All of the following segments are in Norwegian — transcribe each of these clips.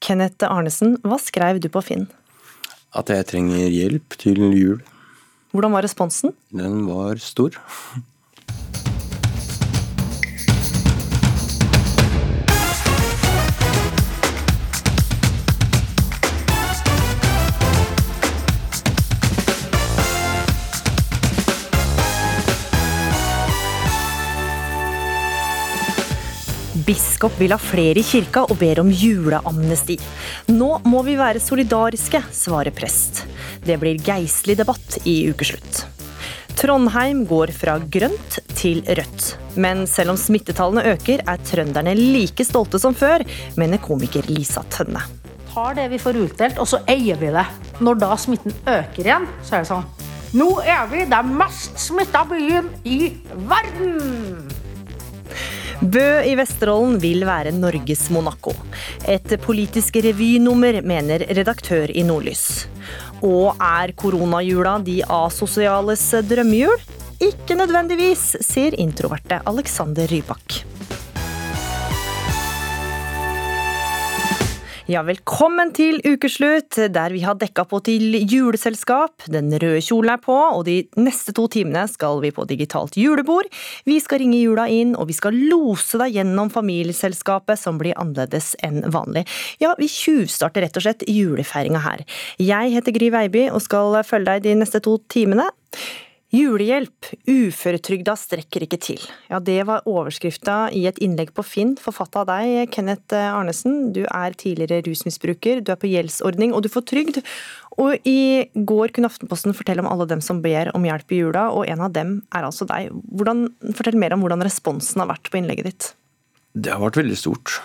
Kenneth Arnesen, hva skrev du på Finn? At jeg trenger hjelp til jul. Hvordan var responsen? Den var stor. Biskop vil ha flere i kirka og ber om juleamnesti. Nå må vi være solidariske, svarer prest. Det blir geistlig debatt i ukeslutt. Trondheim går fra grønt til rødt. Men selv om smittetallene øker, er trønderne like stolte som før, mener komiker Lisa Tønne. tar det vi får utdelt, og så eier vi det. Når da smitten øker igjen, så er det sånn Nå er vi den mest smitta byen i verden! Bø i Vesterålen vil være Norges Monaco. Et politisk revynummer, mener redaktør i Nordlys. Og er koronajula de asosiales drømmejul? Ikke nødvendigvis, sier introverte Alexander Rybak. Ja, velkommen til ukeslutt, der vi har dekka på til juleselskap. Den røde kjolen er på, og de neste to timene skal vi på digitalt julebord. Vi skal ringe jula inn, og vi skal lose deg gjennom familieselskapet, som blir annerledes enn vanlig. Ja, vi tjuvstarter rett og slett julefeiringa her. Jeg heter Gry Veiby og skal følge deg de neste to timene. Julehjelp, uføretrygda strekker ikke til. Ja, Det var overskrifta i et innlegg på Finn, forfatta av deg, Kenneth Arnesen. Du er tidligere rusmisbruker, du er på gjeldsordning og du får trygd. Og i går kunne Aftenposten fortelle om alle dem som ber om hjelp i jula, og en av dem er altså deg. Hvordan, fortell mer om hvordan responsen har vært på innlegget ditt. Det har vært veldig stort.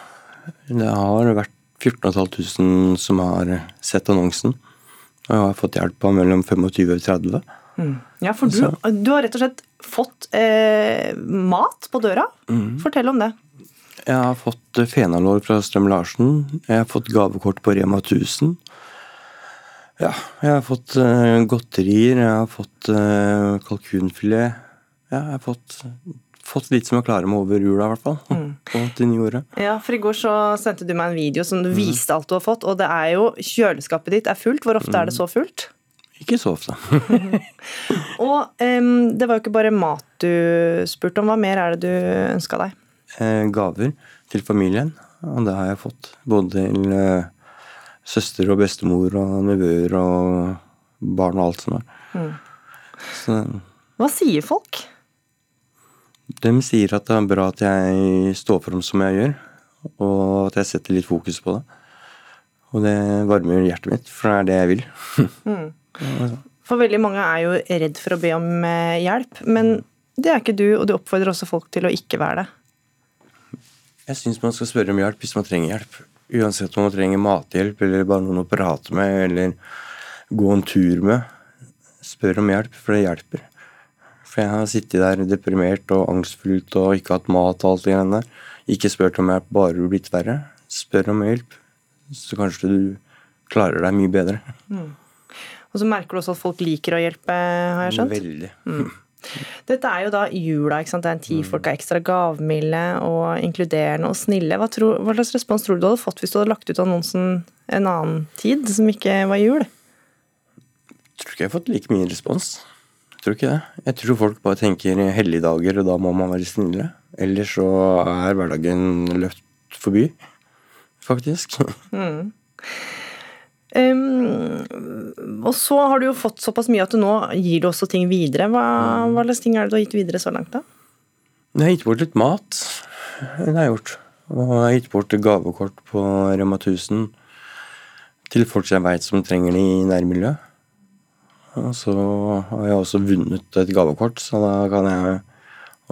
Det har vært 14 500 som har sett annonsen. Og jeg har fått hjelp av mellom 25 og 30. Ja, for du, du har rett og slett fått eh, mat på døra. Fortell om det. Jeg har fått eh, fenalår fra Strøm Larsen. Jeg har fått gavekort på Rema 1000. Ja, jeg har fått eh, godterier. Jeg har fått eh, kalkunfilet. Ja, jeg har fått, fått litt som jeg klarer meg over jula, i hvert fall. På det nye året. Ja, for I går så sendte du meg en video som du viste alt du har fått. Og det er jo Kjøleskapet ditt er fullt. Hvor ofte er det så fullt? Ikke så ofte. Og um, det var jo ikke bare mat du spurte om. Hva mer er det du ønska deg? eh, gaver til familien. Og det har jeg fått. Både til eh, søster og bestemor og nevøer og barn og alt sånt. Så Hva sier folk? de sier at det er bra at jeg står for dem som jeg gjør, og at jeg setter litt fokus på det. Og det varmer hjertet mitt, for det er det jeg vil. For veldig mange er jo redd for å be om eh, hjelp. Men det er ikke du, og du oppfordrer også folk til å ikke være det. Jeg syns man skal spørre om hjelp hvis man trenger hjelp. Uansett om man trenger mathjelp eller bare noen å prate med eller gå en tur med. Spør om hjelp, for det hjelper. For jeg har sittet der deprimert og angstfullt og ikke hatt mat og alt det greiene der. Ikke spurt om hjelp, bare blitt verre. Spør om hjelp, så kanskje du klarer deg mye bedre. Og så merker du også at folk liker å hjelpe, har jeg skjønt? Veldig. Dette er jo da jula, ikke sant. Det er en tid folk er ekstra gavmilde og inkluderende og snille. Hva, tror, hva slags respons tror du du hadde fått hvis du hadde lagt ut annonsen en annen tid, som ikke var jul? Jeg tror ikke jeg har fått like mye respons. Jeg tror ikke det. Jeg tror folk bare tenker helligdager, og da må man være snille. Ellers så er hverdagen løpt forbi, faktisk. Um, og så har du jo fått såpass mye at du nå gir du også ting videre. Hva, hva slags ting er det du har gitt videre så langt, da? Jeg har gitt bort litt mat. Det har jeg gjort. Og jeg har gitt bort gavekort på Rema 1000 til folk jeg veit som trenger det i nærmiljøet. Og så har jeg også vunnet et gavekort, så da kan jeg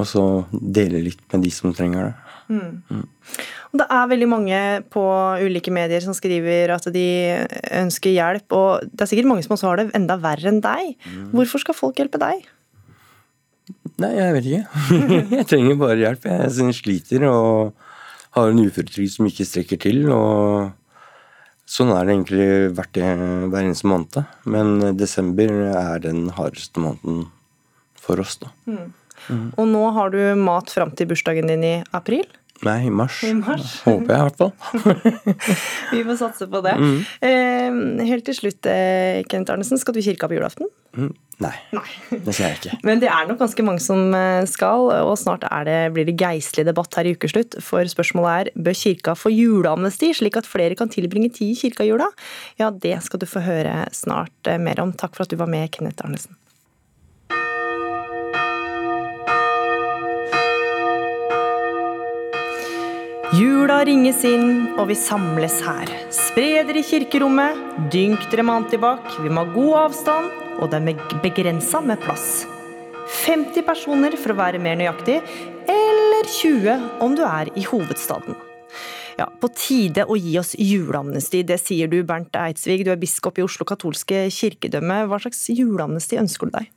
også dele litt med de som trenger det. Og Det er veldig mange på ulike medier som skriver at de ønsker hjelp, og det er sikkert mange som også har det enda verre enn deg. Hvorfor skal folk hjelpe deg? Nei, jeg vet ikke. jeg trenger bare hjelp. Jeg sliter og har en uføretrygd som ikke strekker til. og Sånn er det egentlig hvert hver eneste måned. Men desember er den hardeste måneden for oss, da. Og nå har du mat fram til bursdagen din i april. Nei, i mars. I mars. Håper jeg i hvert fall. Vi får satse på det. Mm. Eh, helt til slutt, Kent Kenneth Arnesen, skal du i kirka på julaften? Mm, Nei, det skal jeg ikke. Men det er nok ganske mange som eh, skal, og snart er det, blir det geistlig debatt her i ukeslutt. For spørsmålet er bør kirka få juleamnesti, slik at flere kan tilbringe tid i kirka i jula? Ja, det skal du få høre snart eh, mer om. Takk for at du var med, Kenneth Arnesen. Jula ringes inn, og vi samles her. Spre dere i kirkerommet, dynk dere med antibac, vi må ha god avstand, og det er begrensa med plass. 50 personer for å være mer nøyaktig, eller 20 om du er i hovedstaden. Ja, På tide å gi oss juleamnesti, det sier du Bernt Eidsvig. Du er biskop i Oslo katolske kirkedømme. Hva slags juleamnesti ønsker du deg?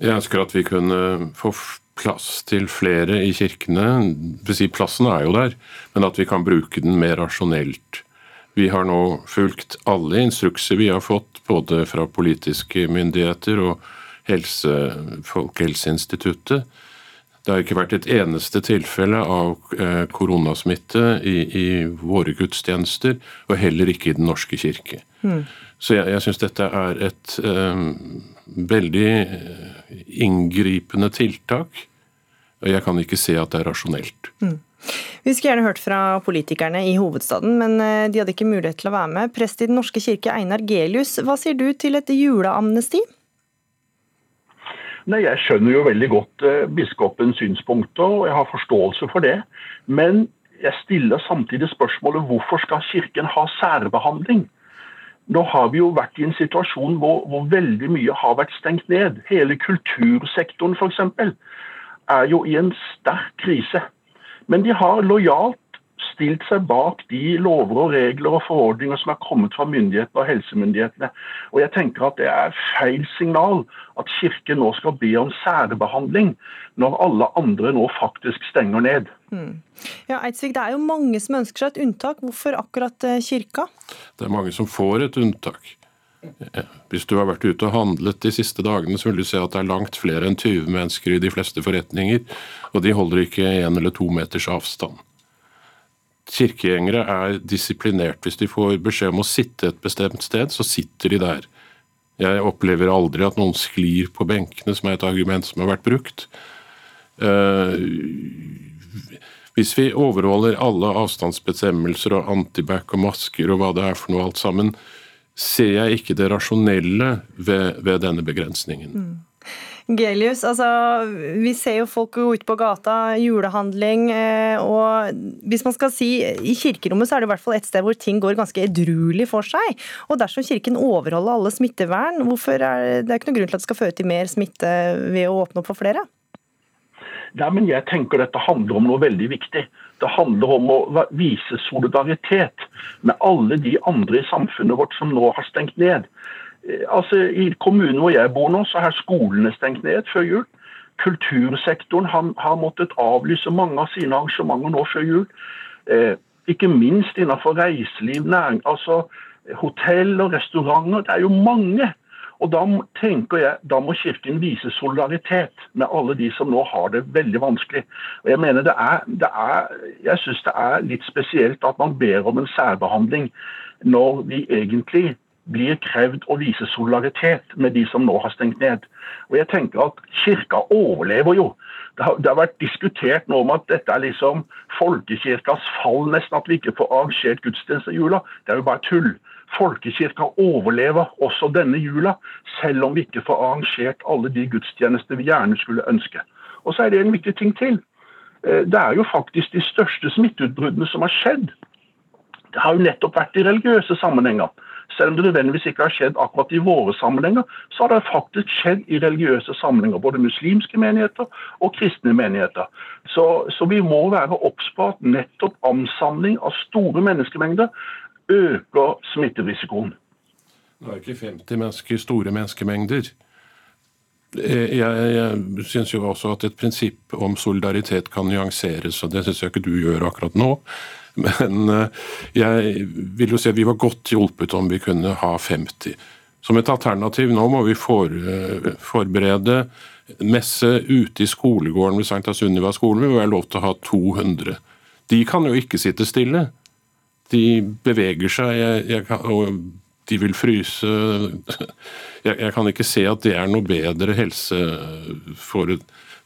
Jeg ønsker at vi kunne få plass til flere i kirkene. Plassen er jo der, men at vi kan bruke den mer rasjonelt. Vi har nå fulgt alle instrukser vi har fått, både fra politiske myndigheter og helse, Folkehelseinstituttet. Det har ikke vært et eneste tilfelle av eh, koronasmitte i, i våre gudstjenester, og heller ikke i Den norske kirke. Mm. Så jeg, jeg syns dette er et um, veldig inngripende tiltak, jeg kan ikke se at det er rasjonelt. Mm. Vi skulle gjerne hørt fra politikerne i hovedstaden, men de hadde ikke mulighet til å være med. Prest i Den norske kirke, Einar Gelius, hva sier du til et juleamnesti? Nei, Jeg skjønner jo veldig godt eh, biskopens synspunkter, og jeg har forståelse for det. Men jeg stiller samtidig spørsmålet hvorfor skal Kirken ha særbehandling? Nå har vi jo vært i en situasjon hvor, hvor veldig mye har vært stengt ned. Hele kultursektoren f.eks. er jo i en sterk krise. Men de har lojalt stilt seg bak de lover og regler og forordninger som er kommet fra myndighetene og helsemyndighetene. Og jeg tenker at det er feil signal at Kirken nå skal be om særbehandling, når alle andre nå faktisk stenger ned. Mm. Ja, Eidsvig, Det er jo mange som ønsker seg et unntak. Hvorfor akkurat eh, kirka? Det er mange som får et unntak. Hvis du har vært ute og handlet de siste dagene, så vil du se at det er langt flere enn 20 mennesker i de fleste forretninger, og de holder ikke én eller to meters avstand kirkegjengere er disiplinert. Hvis de får beskjed om å sitte et bestemt sted, så sitter de der. Jeg opplever aldri at noen sklir på benkene, som er et argument som har vært brukt. Eh, hvis vi overholder alle avstandsbestemmelser og antibac og masker og hva det er for noe alt sammen, ser jeg ikke det rasjonelle ved, ved denne begrensningen. Mm. Gelius, altså, vi ser jo folk gå ut på gata, julehandling. Eh, og hvis man skal si I kirkerommet så er det i hvert fall et sted hvor ting går ganske edruelig for seg. Og dersom Kirken overholder alle smittevern, hvorfor er det er ikke noen grunn til at det skal føre til mer smitte ved å åpne opp for flere? Ja, men jeg tenker dette handler om noe veldig viktig. Det handler om å vise solidaritet med alle de andre i samfunnet vårt som nå har stengt ned. Eh, altså, I kommunen hvor jeg bor nå, så har skolene stengt ned før jul. Kultursektoren har, har måttet avlyse mange av sine arrangementer nå før jul. Eh, ikke minst innenfor reiseliv, næring, altså hotell og restauranter. Det er jo mange. Og da tenker jeg, da må Kirken vise solidaritet med alle de som nå har det veldig vanskelig. Og Jeg mener det er, det er, jeg synes det er litt spesielt at man ber om en særbehandling når vi egentlig blir krevd å vise solidaritet med de som nå har stengt ned. Og jeg tenker at Kirka overlever jo. Det har, det har vært diskutert nå om at dette er liksom folkekirkas fall, nesten at vi ikke får arrangert gudstjeneste i jula. Det er jo bare tull. Folkekirka overleve også denne jula, selv om vi ikke får arrangert alle de gudstjenester vi gjerne skulle ønske. Og så er det en viktig ting til. Eh, det er jo faktisk de største smitteutbruddene som har skjedd. Det har jo nettopp vært i religiøse sammenhenger. Selv om det nødvendigvis ikke har skjedd akkurat i våre sammenhenger, så har det faktisk skjedd i religiøse sammenhenger. Både muslimske menigheter og kristne menigheter. Så, så vi må være obs på at nettopp ansamling av store menneskemengder øker smitterisikoen. Nå er ikke 50 mennesker store menneskemengder. Jeg, jeg syns jo også at et prinsipp om solidaritet kan nyanseres, og det syns jeg ikke du gjør akkurat nå. Men eh, jeg vil jo si at vi var godt hjulpet om vi kunne ha 50. Som et alternativ nå må vi for, eh, forberede messe ute i skolegården ved Sankta Sunniva skole. Vi må være lov til å ha 200 De kan jo ikke sitte stille. De beveger seg, jeg, jeg og de vil fryse. Jeg, jeg, kan ikke se at det er noe bedre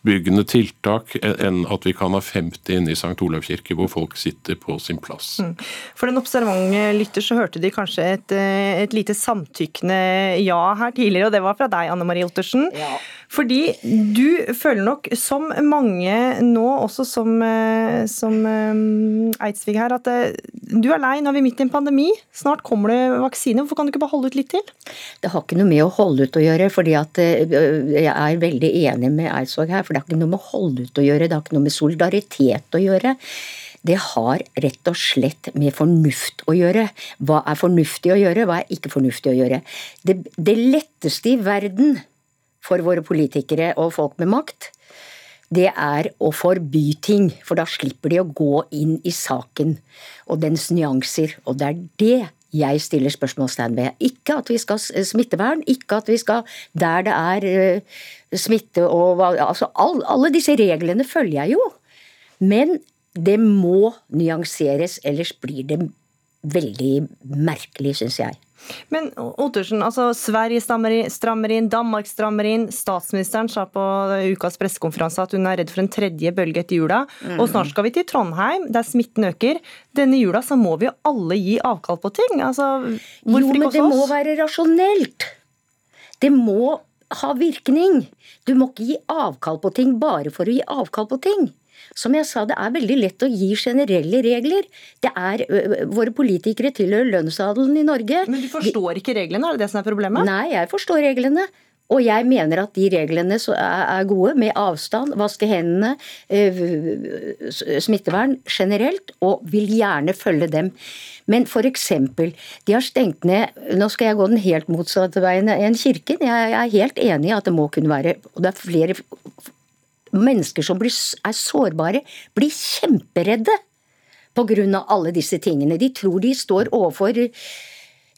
helseforebyggende tiltak enn at vi kan ha 50 inne i St. Olav kirke, hvor folk sitter på sin plass. Mm. For den observante lytter så hørte de kanskje et, eh, et lite samtykkende ja her tidligere, og det var fra deg, Anne Marie Ottersen. Ja. Fordi du føler nok, som mange nå, også som, eh, som eh, Eidsvig her, at du er lei, nå er vi midt i en pandemi. Snart kommer det vaksine. Hvorfor kan du ikke bare holde ut litt til? Det har ikke noe med å holde ut å gjøre, fordi at jeg er veldig enig med Eidsvåg her. For det har ikke noe med holdut å gjøre, det har ikke noe med solidaritet å gjøre. Det har rett og slett med fornuft å gjøre. Hva er fornuftig å gjøre, hva er ikke fornuftig å gjøre? Det, det letteste i verden for våre politikere og folk med makt, det er å forby ting. For da slipper de å gå inn i saken og dens nyanser. Og det er det jeg stiller spørsmålstegn ved. Ikke at vi skal smittevern, ikke at vi skal der det er uh, smitte og altså all, Alle disse reglene følger jeg jo. Men det må nyanseres, ellers blir det veldig merkelig, syns jeg. Men Ottersen, altså Sverige strammer inn, Danmark strammer inn. Statsministeren sa på ukas pressekonferanse at hun er redd for en tredje bølge etter jula. Mm. Og snart skal vi til Trondheim, der smitten øker. Denne jula så må vi jo alle gi avkall på ting. Altså, hvorfor jo, ikke oss? Jo, men det må være rasjonelt. Det må ha virkning. Du må ikke gi avkall på ting bare for å gi avkall på ting. Som jeg sa, det er veldig lett å gi generelle regler. Det er, Våre politikere tilhører lønnsadelen i Norge. Men du forstår ikke reglene, er det det som er problemet? Nei, jeg forstår reglene. Og jeg mener at de reglene er gode, med avstand, vaske hendene, smittevern generelt, og vil gjerne følge dem. Men f.eks. de har stengt ned Nå skal jeg gå den helt motsatte veien enn kirken. Jeg er helt enig i at det må kunne være Og det er flere mennesker som er sårbare, blir kjemperedde pga. alle disse tingene. De tror de står overfor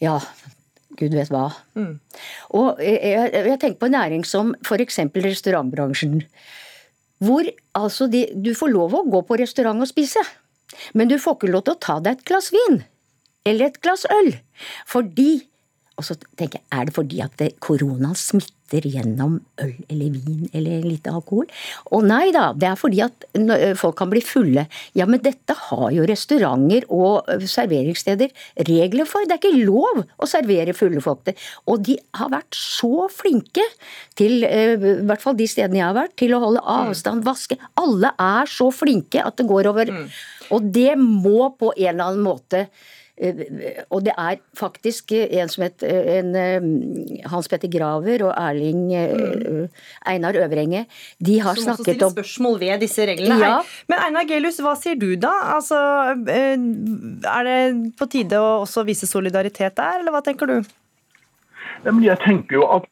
ja, gud vet hva. Mm. Og jeg, jeg, tenker på en næring som f.eks. restaurantbransjen. Hvor altså de, du får lov å gå på restaurant og spise, men du får ikke lov til å ta deg et glass vin. Eller et glass øl. Fordi Og så tenker jeg, er det fordi at koronaen smitter gjennom øl eller vin eller litt alkohol. Og nei da, det er fordi at folk kan bli fulle. Ja, men dette har jo restauranter og serveringssteder regler for. Det er ikke lov å servere fulle folk til. Og de har vært så flinke til, i hvert fall de stedene jeg har vært, til å holde avstand, vaske. Alle er så flinke at det går over. Mm. Og det må på en eller annen måte og det er faktisk en som het en, eh, Hans Petter Graver og Erling mm. Einar Øvrenge. De har som snakket om Som også stiller spørsmål ved disse reglene. Ja. Men Einar Gelius, hva sier du da? Altså, er det på tide å også vise solidaritet der, eller hva tenker du? Jeg tenker jo at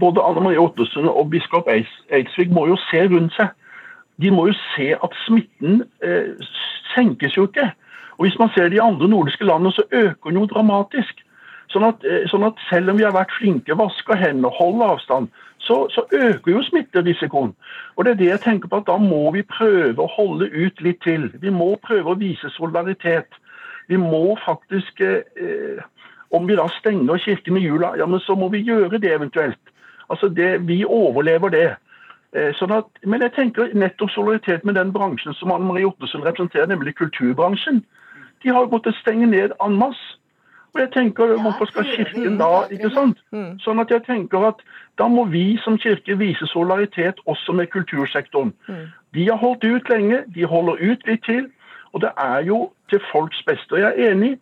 både Anne Marie Ottesen og biskop Eidsvik må jo se rundt seg. De må jo se at smitten eh, senkes jo ikke. Og Hvis man ser de andre nordiske landene, så øker den jo dramatisk. Sånn at, eh, sånn at, selv om vi har vært flinke, vasker hendene, holder avstand, så, så, øker jo smitterisikoen. Og det er det jeg tenker på at Da må vi prøve å holde ut litt til. Vi må prøve å vise solidaritet. Vi må faktisk eh, Om vi da stenger kirken i jula, ja, men så må vi gjøre det eventuelt. Altså det, Vi overlever det. Eh, sånn at, men jeg tenker nettopp solidaritet med den bransjen som Anne Marie Ottesen representerer, nemlig kulturbransjen. De har måttet stenge ned en masse. Og jeg tenker, Hvorfor skal Kirken da ikke sant? Mm. Sånn at jeg tenker at Da må vi som kirke vise solidaritet også med kultursektoren. Mm. De har holdt ut lenge, de holder ut litt til. Og det er jo til folks beste. Og jeg er enig.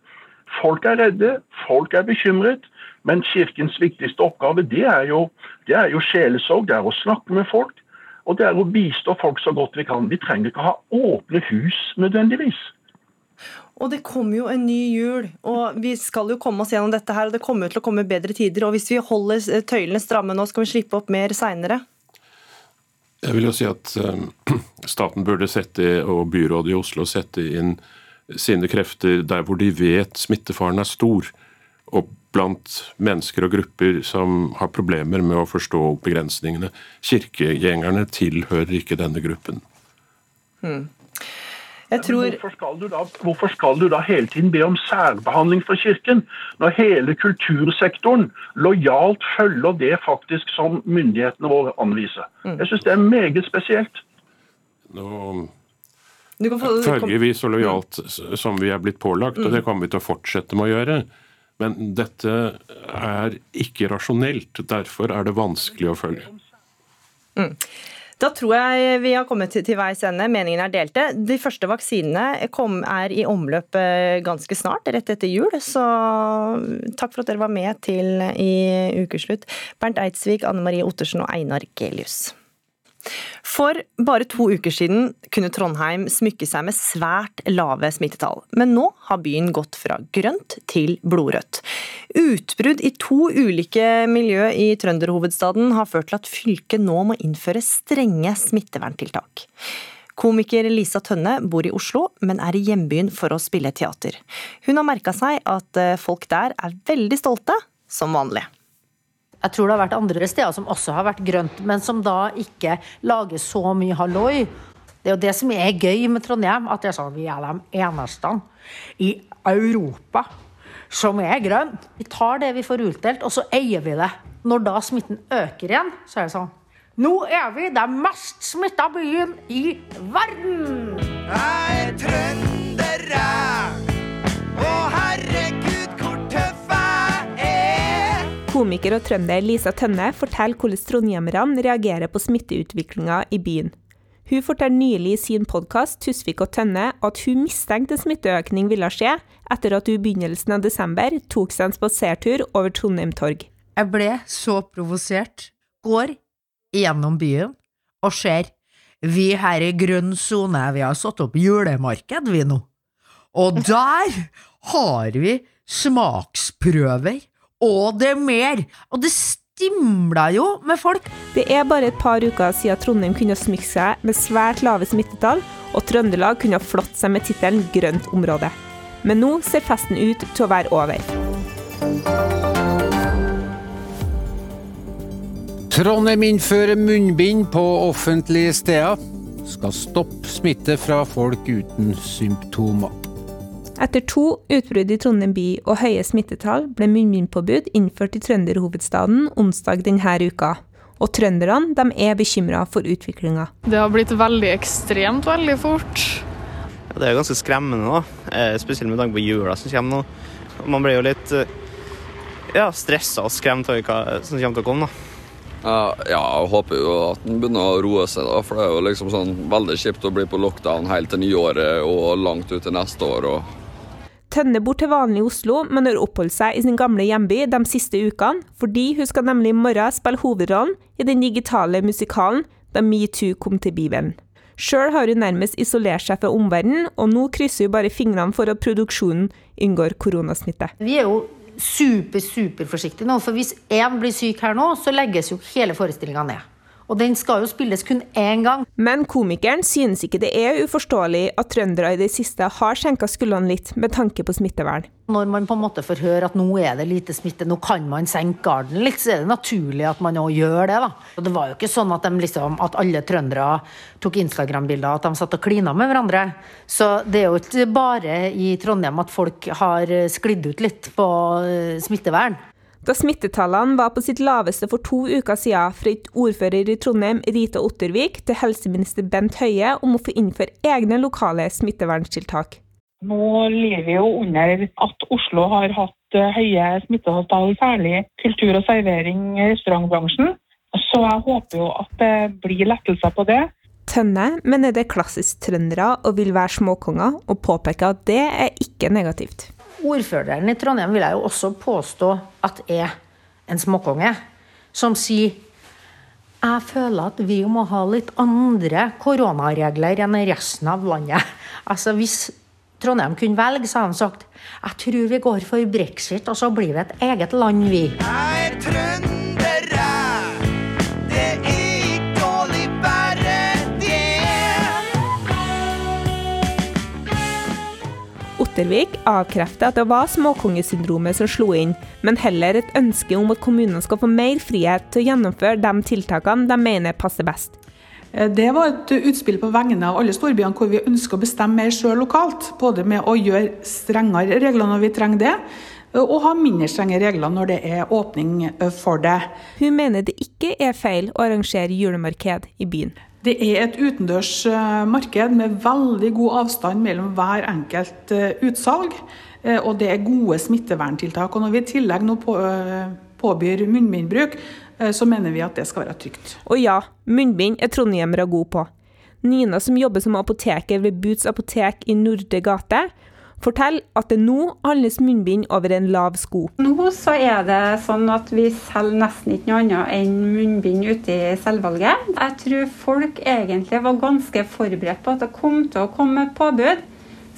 Folk er redde, folk er bekymret. Men Kirkens viktigste oppgave det er jo, det er jo sjelesorg. Det er å snakke med folk. Og det er å bistå folk så godt vi kan. Vi trenger ikke ha åpne hus nødvendigvis. Og det kommer jo en ny jul, og vi skal jo komme oss gjennom dette her. Og det kommer til å komme bedre tider. Og hvis vi holder tøylene stramme nå, skal vi slippe opp mer seinere. Jeg vil jo si at eh, staten burde sette, og byrådet i Oslo sette inn sine krefter der hvor de vet smittefaren er stor, og blant mennesker og grupper som har problemer med å forstå begrensningene. Kirkegjengerne tilhører ikke denne gruppen. Hmm. Jeg tror... Hvorfor skal, du da, hvorfor skal du da hele tiden be om særbehandling fra Kirken, når hele kultursektoren lojalt følger det faktisk som myndighetene våre anviser? Mm. Jeg syns det er meget spesielt. Nå få, følger vi så lojalt som vi er blitt pålagt, og Mm. det kommer vi til å fortsette med å gjøre. Men dette er ikke rasjonelt. Derfor er det vanskelig å følge. Da tror jeg vi har kommet til, til veis ende. Meningene er delte. De første vaksinene kom, er i omløp eh, ganske snart, rett etter jul. Så takk for at dere var med til i ukeslutt. Bernt Eidsvik, Anne Marie Ottersen og Einar Gelius. For bare to uker siden kunne Trondheim smykke seg med svært lave smittetall. Men nå har byen gått fra grønt til blodrødt. Utbrudd i to ulike miljø i trønderhovedstaden har ført til at fylket nå må innføre strenge smitteverntiltak. Komiker Lisa Tønne bor i Oslo, men er i hjembyen for å spille teater. Hun har merka seg at eh, folk der er veldig stolte, som vanlig. Jeg tror det har vært andre steder som også har vært grønt, men som da ikke lager så mye halloi. Det er jo det som er gøy med Trondheim, at det er sånn, vi er de eneste i Europa som er grønne. Vi tar det vi får utdelt, og så eier vi det. Når da smitten øker igjen, så er det sånn Nå er vi den mest smitta byen i verden! Jeg er trønder, jeg. Å, Komiker og trønder Lisa Tønne forteller hvordan trondhjemmerne reagerer på smitteutviklinga i byen. Hun fortalte nylig i sin podkast Tusvik og Tønne at hun mistenkte en smitteøkning ville skje etter at hun i begynnelsen av desember tok seg en spasertur over Trondheim torg. Jeg ble så provosert. Går gjennom byen og ser vi her i grønn sone, vi har satt opp julemarked, vi nå. Og der har vi smaksprøver, og det er mer. Og det stimla jo med folk. Det er bare et par uker siden Trondheim kunne smykke seg med svært lave smittetall, og Trøndelag kunne ha flått seg med tittelen Grønt område. Men nå ser festen ut til å være over. Trondheim innfører munnbind på offentlige steder. Skal stoppe smitte fra folk uten symptomer. Etter to utbrudd i Trondheim by og høye smittetall ble munnbindpåbud innført i trønderhovedstaden onsdag denne uka. Og trønderne de er bekymra for utviklinga. Det har blitt veldig ekstremt veldig fort. Ja, det er ganske skremmende, da. Eh, spesielt med tanke på jula som kommer nå. Man blir jo litt eh, ja, stressa og skremt over hva som kommer til å komme. da. Ja, ja, jeg håper jo at den begynner å roe seg, da. For det er jo liksom sånn veldig kjipt å bli på lockdown helt til nyåret og langt ut til neste år. og Tønne bor til vanlig i Oslo, men har oppholdt seg i sin gamle hjemby de siste ukene, fordi hun skal nemlig i morgen spille hovedrollen i den digitale musikalen da metoo kom til Bibelen. Sjøl har hun nærmest isolert seg fra omverdenen, og nå krysser hun bare fingrene for at produksjonen unngår koronasmitte. Vi er jo super, super forsiktige nå, for hvis én blir syk her nå, så legges jo hele forestillinga ned. Og den skal jo spilles kun én gang. Men komikeren synes ikke det er uforståelig at trøndere i det siste har senka skuldrene litt med tanke på smittevern. Når man på en måte får høre at nå er det lite smitte, nå kan man senke garden litt, så er det naturlig at man òg gjør det. da. Og Det var jo ikke sånn at, liksom, at alle trøndere tok Instagram-bilder, at de satt og klina med hverandre. Så det er jo ikke bare i Trondheim at folk har sklidd ut litt på eh, smittevern. Da smittetallene var på sitt laveste for to uker siden fra ordfører i Trondheim Rita Ottervik til helseminister Bent Høie om å få innføre egne lokale smitteverntiltak. Nå lever vi jo under at Oslo har hatt eh, høye smittetall, særlig kultur og servering i restaurantbransjen. Så jeg håper jo at det blir lettelser på det. Tønne mener det er klassisk trøndere og vil være småkonger, og påpeker at det er ikke negativt. Ordføreren i Trondheim vil jeg jo også påstå at er en småkonge, som sier jeg føler at vi må ha litt andre koronaregler enn resten av landet. Altså Hvis Trondheim kunne velge, så hadde han sagt jeg tror vi går for brexit, og så blir vi et eget land, vi. Jeg er trønder, Ottervik avkrefter at det var småkongesyndromet som slo inn, men heller et ønske om at kommunene skal få mer frihet til å gjennomføre de tiltakene de mener passer best. Eh, Det var et utspill på vegne av alle storbyene hvor vi ønsker å bestemme mer sjøl lokalt. Både med å gjøre strengere regler når vi trenger det, eh, og ha mindre strenge regler når det er åpning eh, for det. Hun mener det ikke er feil å arrangere julemarked i byen. Det er et utendørs eh, marked med veldig god avstand mellom hver enkelt eh, utsalg. eh, Og det er gode smitteverntiltak. Og når vi i tillegg nå på, påbyr munnbindbruk, så mener vi at det skal være trygt. Og ja, munnbind er trondhjemmere gode på. Nina, som jobber som apoteker ved Boots apotek i Nordre gate, forteller at det nå handles munnbind over en lav sko. Nå så er det sånn at vi selger nesten ikke noe annet enn munnbind ute i selvvalget. Jeg tror folk egentlig var ganske forberedt på at det kom til å komme påbud.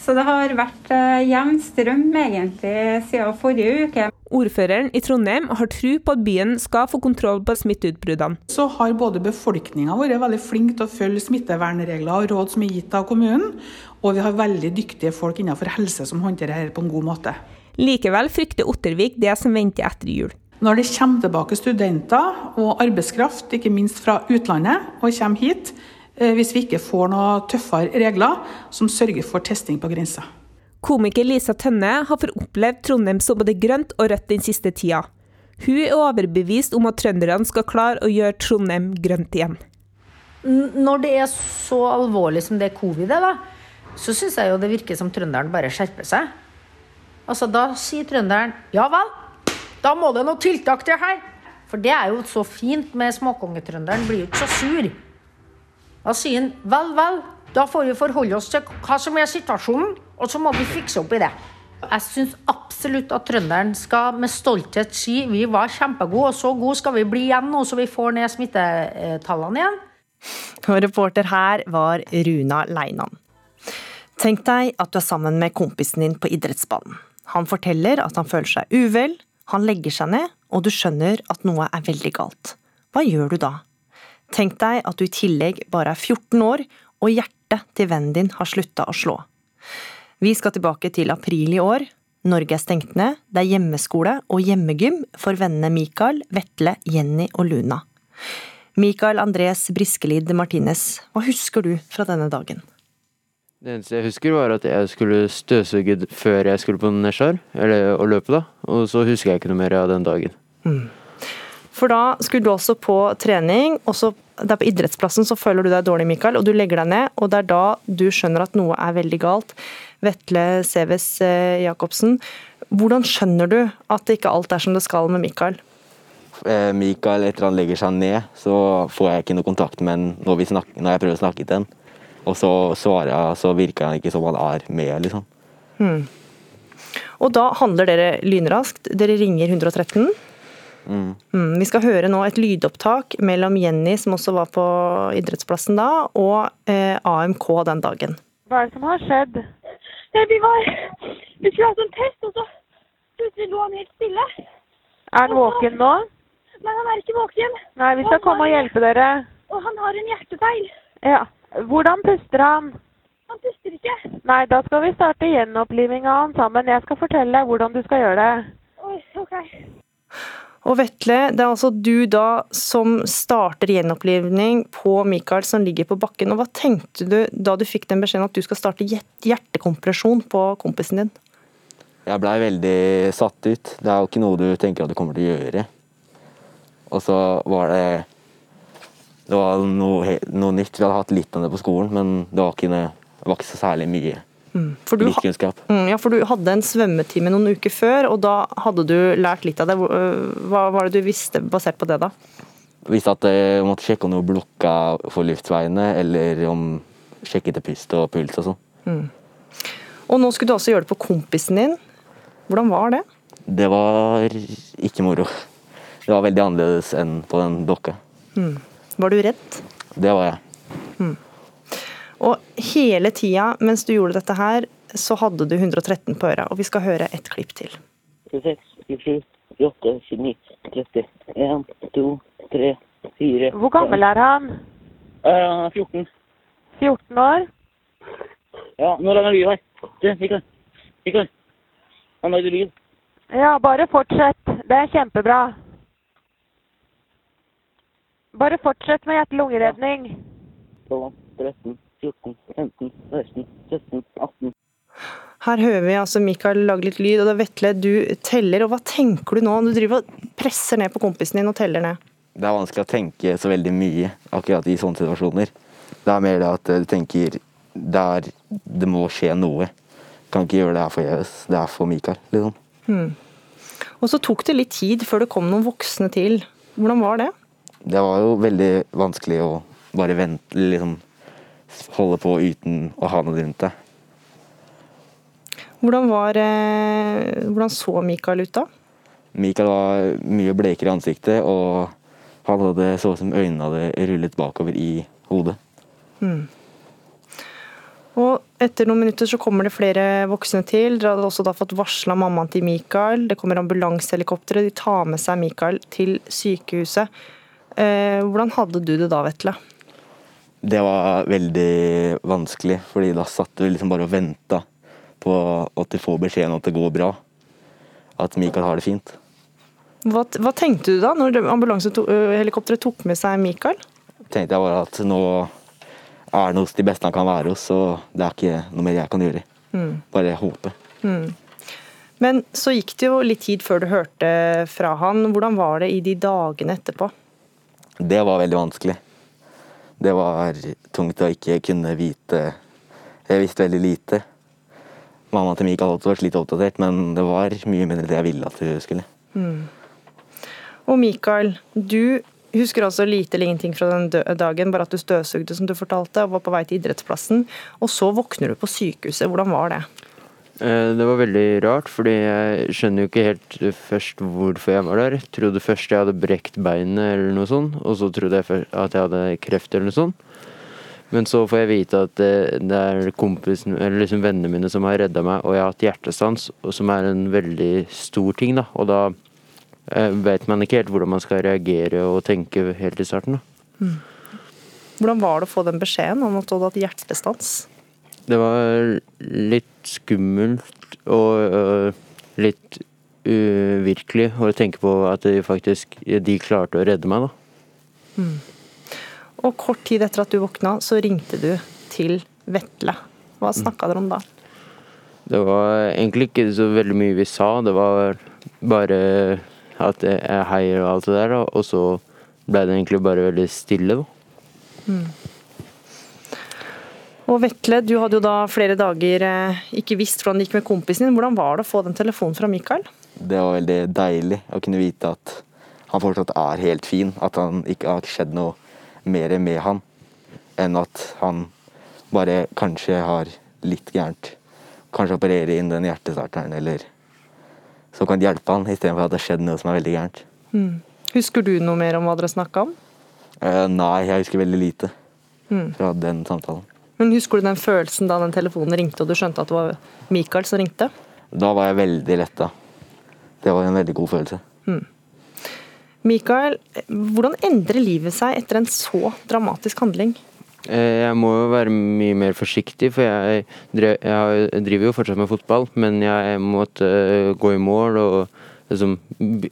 Så det har vært eh, jevn strøm egentlig siden forrige uke. Ordføreren i Trondheim har tro på at byen skal få kontroll på smitteutbruddene. Så har både befolkninga vært veldig flink til å følge smittevernregler og råd som er gitt av kommunen, og vi har veldig dyktige folk innenfor helse som håndterer dette på en god måte. Likevel frykter Ottervik det som venter etter jul. Når det kommer tilbake studenter og arbeidskraft, ikke minst fra utlandet, og kommer hit, hvis vi ikke får noe tøffere regler som sørger for testing på grensa. Komiker Lisa Tønne har fått opplevd Trondheim som både grønt og rødt den siste tida. Hun er overbevist om at trønderne skal klare å gjøre Trondheim grønt igjen. Når det er så alvorlig som det covid er, da, så syns jeg jo det virker som trønderen bare skjerper seg. Altså, Da sier trønderen ja vel, da må det noe tiltak til her. For det er jo så fint med småkongetrønderen, blir jo ikke så sur. Da sier han vel, vel, da får vi forholde oss til hva som er situasjonen, og så må vi fikse opp i det. Jeg syns absolutt at trønderen skal med stolthet si vi var kjempegode, og så gode skal vi bli igjen nå, så vi får ned smittetallene igjen. Og reporter her var Runa Leinan. Tenk deg at du er sammen med kompisen din på idrettsbanen. Han forteller at han føler seg uvel, han legger seg ned, og du skjønner at noe er veldig galt. Hva gjør du da? Tenk deg at du i tillegg bare er 14 år, og hjertet til vennen din har slutta å slå. Vi skal tilbake til april i år. Norge er stengt ned, det er hjemmeskole og hjemmegym for vennene Mikael, Vetle, Jenny og Luna. Mikael Andres Briskelid Martinez, hva husker du fra denne dagen? Det eneste jeg husker, var at jeg skulle støvsuge før jeg skulle på Nesjar, eller å løpe, da. Og så husker jeg ikke noe mer av den dagen. For da skulle du også på trening, og så der på idrettsplassen så føler du deg dårlig, Mikael, og du legger deg ned, og det er da du skjønner at noe er veldig galt. Vetle Seves eh, Jacobsen, hvordan skjønner du at ikke alt er som det skal med Mikael? Eh, Mikael, etter han legger seg ned, så får jeg ikke noe kontakt med han når, snakker, når jeg prøver å snakke til han. Og så svarer jeg, så virker han ikke som han er med, liksom. Hmm. Og da handler dere lynraskt. Dere ringer 113. Mm. Mm, vi skal høre nå et lydopptak mellom Jenny, som også var på idrettsplassen da, og eh, AMK den dagen. Hva er det som har skjedd? Det, Vi var Vi skulle ha sånn test, og så plutselig lå han helt stille. Er han våken nå? Nei, han er ikke våken. Nei, vi skal komme og hjelpe dere. Og han har en hjertefeil. Ja. Hvordan puster han? Han puster ikke. Nei, da skal vi starte gjenopplivinga av han sammen. Jeg skal fortelle deg hvordan du skal gjøre det. Oi, ok. Og Vetle, det er altså du da som starter gjenopplivning på Mikael som ligger på bakken. Og hva tenkte du da du fikk den beskjeden at du skal starte hjertekompresjon på kompisen din? Jeg blei veldig satt ut. Det er jo ikke noe du tenker at du kommer til å gjøre. Og så var det Det var noe, noe nytt. Vi hadde hatt litt av det på skolen, men det var ikke, det var ikke så særlig mye Mm, For du, kunnskap. mm, ja, for du hadde en svømmetime noen uker før, og da hadde du lært litt av det. Øh, Hva var det du visste basert på det, da? Visste at jeg måtte sjekke om noe blokka for luftveiene, eller om sjekke til pust og puls og sånn. Mm. Og nå skulle du også gjøre det på kompisen din. Hvordan var det? Det var ikke moro. Det var veldig annerledes enn på den dokka. Mm. Var du redd? Det var jeg. Mm. Og hele tida mens du gjorde dette her, så hadde du 113 på øra. Og vi skal høre et klipp til. 26, 27, 28, 29, 30, 1, 2, 3, 4 Hvor gammel er han? Uh, 14. 14 år? Ja, nå han han lyd her. Se, Mikael. Mikael. Han lagde lyd. Ja, bare fortsett. Det er kjempebra. Bare fortsett med hjerte-lungeredning. 12, 13, 14, 15, 16, 17, 18. Her hører vi altså Mikael lage litt lyd, og er Vetle, du teller. Og hva tenker du nå? Du driver og presser ned på kompisen din og teller ned. Det er vanskelig å tenke så veldig mye akkurat i sånne situasjoner. Det er mer det at du tenker det, er, det må skje noe. Kan ikke gjøre det her forgjeves. Det er for Mikael, liksom. Hmm. Og så tok det litt tid før det kom noen voksne til. Hvordan var det? Det var jo veldig vanskelig å bare vente, liksom holde på uten å ha noe rundt deg. Hvordan, var, eh, hvordan så Mikael ut da? Mikael var mye blekere i ansiktet, og han hadde så ut som øynene hadde rullet bakover i hodet. Hmm. Og etter noen minutter så kommer det flere voksne til. Dere hadde også da fått varsla mammaen til Mikael. Det kommer ambulansehelikoptre. De tar med seg Mikael til sykehuset. Eh, hvordan hadde du det da, Vetle? Det var veldig vanskelig, fordi da satt du liksom bare og venta på at du får beskjed om at det går bra. At Mikael har det fint. Hva, hva tenkte du da, når ambulansehelikopteret tok med seg Mikael? Tenkte jeg bare at nå er han hos de beste han kan være hos, så det er ikke noe mer jeg kan gjøre. Mm. Bare håpe. Mm. Men så gikk det jo litt tid før du hørte fra han. Hvordan var det i de dagene etterpå? Det var veldig vanskelig. Det var tungt å ikke kunne vite Jeg visste veldig lite. Mamma til Mikael hadde vært litt oppdatert, men det var mye mindre det jeg ville at du skulle. Mm. Og Mikael, du husker altså lite eller ingenting fra den dagen, bare at du støvsugde, som du fortalte, og var på vei til idrettsplassen. Og så våkner du på sykehuset. Hvordan var det? Eh, Det var veldig rart, fordi jeg skjønner jo ikke helt først hvorfor jeg var der. Jeg trodde først jeg hadde brekt beinet eller noe sånt, og så trodde jeg at jeg hadde kreft eller noe sånt. Men så får jeg vite at det, det er kompisen, eller liksom vennene mine som har redda meg, og jeg har hatt hjertestans, som er en veldig stor ting, da. Og da eh, vet man ikke helt hvordan man skal reagere og tenke helt i starten. da. Mm. Hvordan var det å få den beskjeden om at du hadde hatt hjertestans? Det var litt skummelt og øh, litt uvirkelig å tenke på at de faktisk de klarte å redde meg, da. Mm. Og kort tid etter at du våkna, så ringte du til Vetle. Hva snakka dere om da? Det var egentlig ikke så veldig mye vi sa. Det var bare at jeg heier og alt det der, da. Og så ble det egentlig bare veldig stille, da. Mm. Og Vetle, du hadde jo da flere dager eh, ikke visst hvordan det gikk med kompisen din. Hvordan var det å få den telefonen fra Mikael? Det var veldig deilig å kunne vite at han fortsatt er helt fin. At han ikke har skjedd noe mer med han enn at han bare kanskje har litt gærent. Kanskje operere inn den hjertestarteren, eller så kan det hjelpe han istedenfor at det har skjedd noe som er veldig gærent. Mm. Husker du noe mer om hva dere snakka om? Eh, nei, jeg husker veldig lite Mm. fra den samtalen. Men Husker du den følelsen da den telefonen ringte og du skjønte at det var Mikael som ringte? Da var jeg veldig letta. Det var en veldig god følelse. Mm. Mikael, hvordan endrer livet seg etter en så dramatisk handling? Eh, Jeg må jo være mye mer forsiktig, for jeg, drev, jeg driver jo fortsatt med fotball, men jeg måtte øh, gå i mål og liksom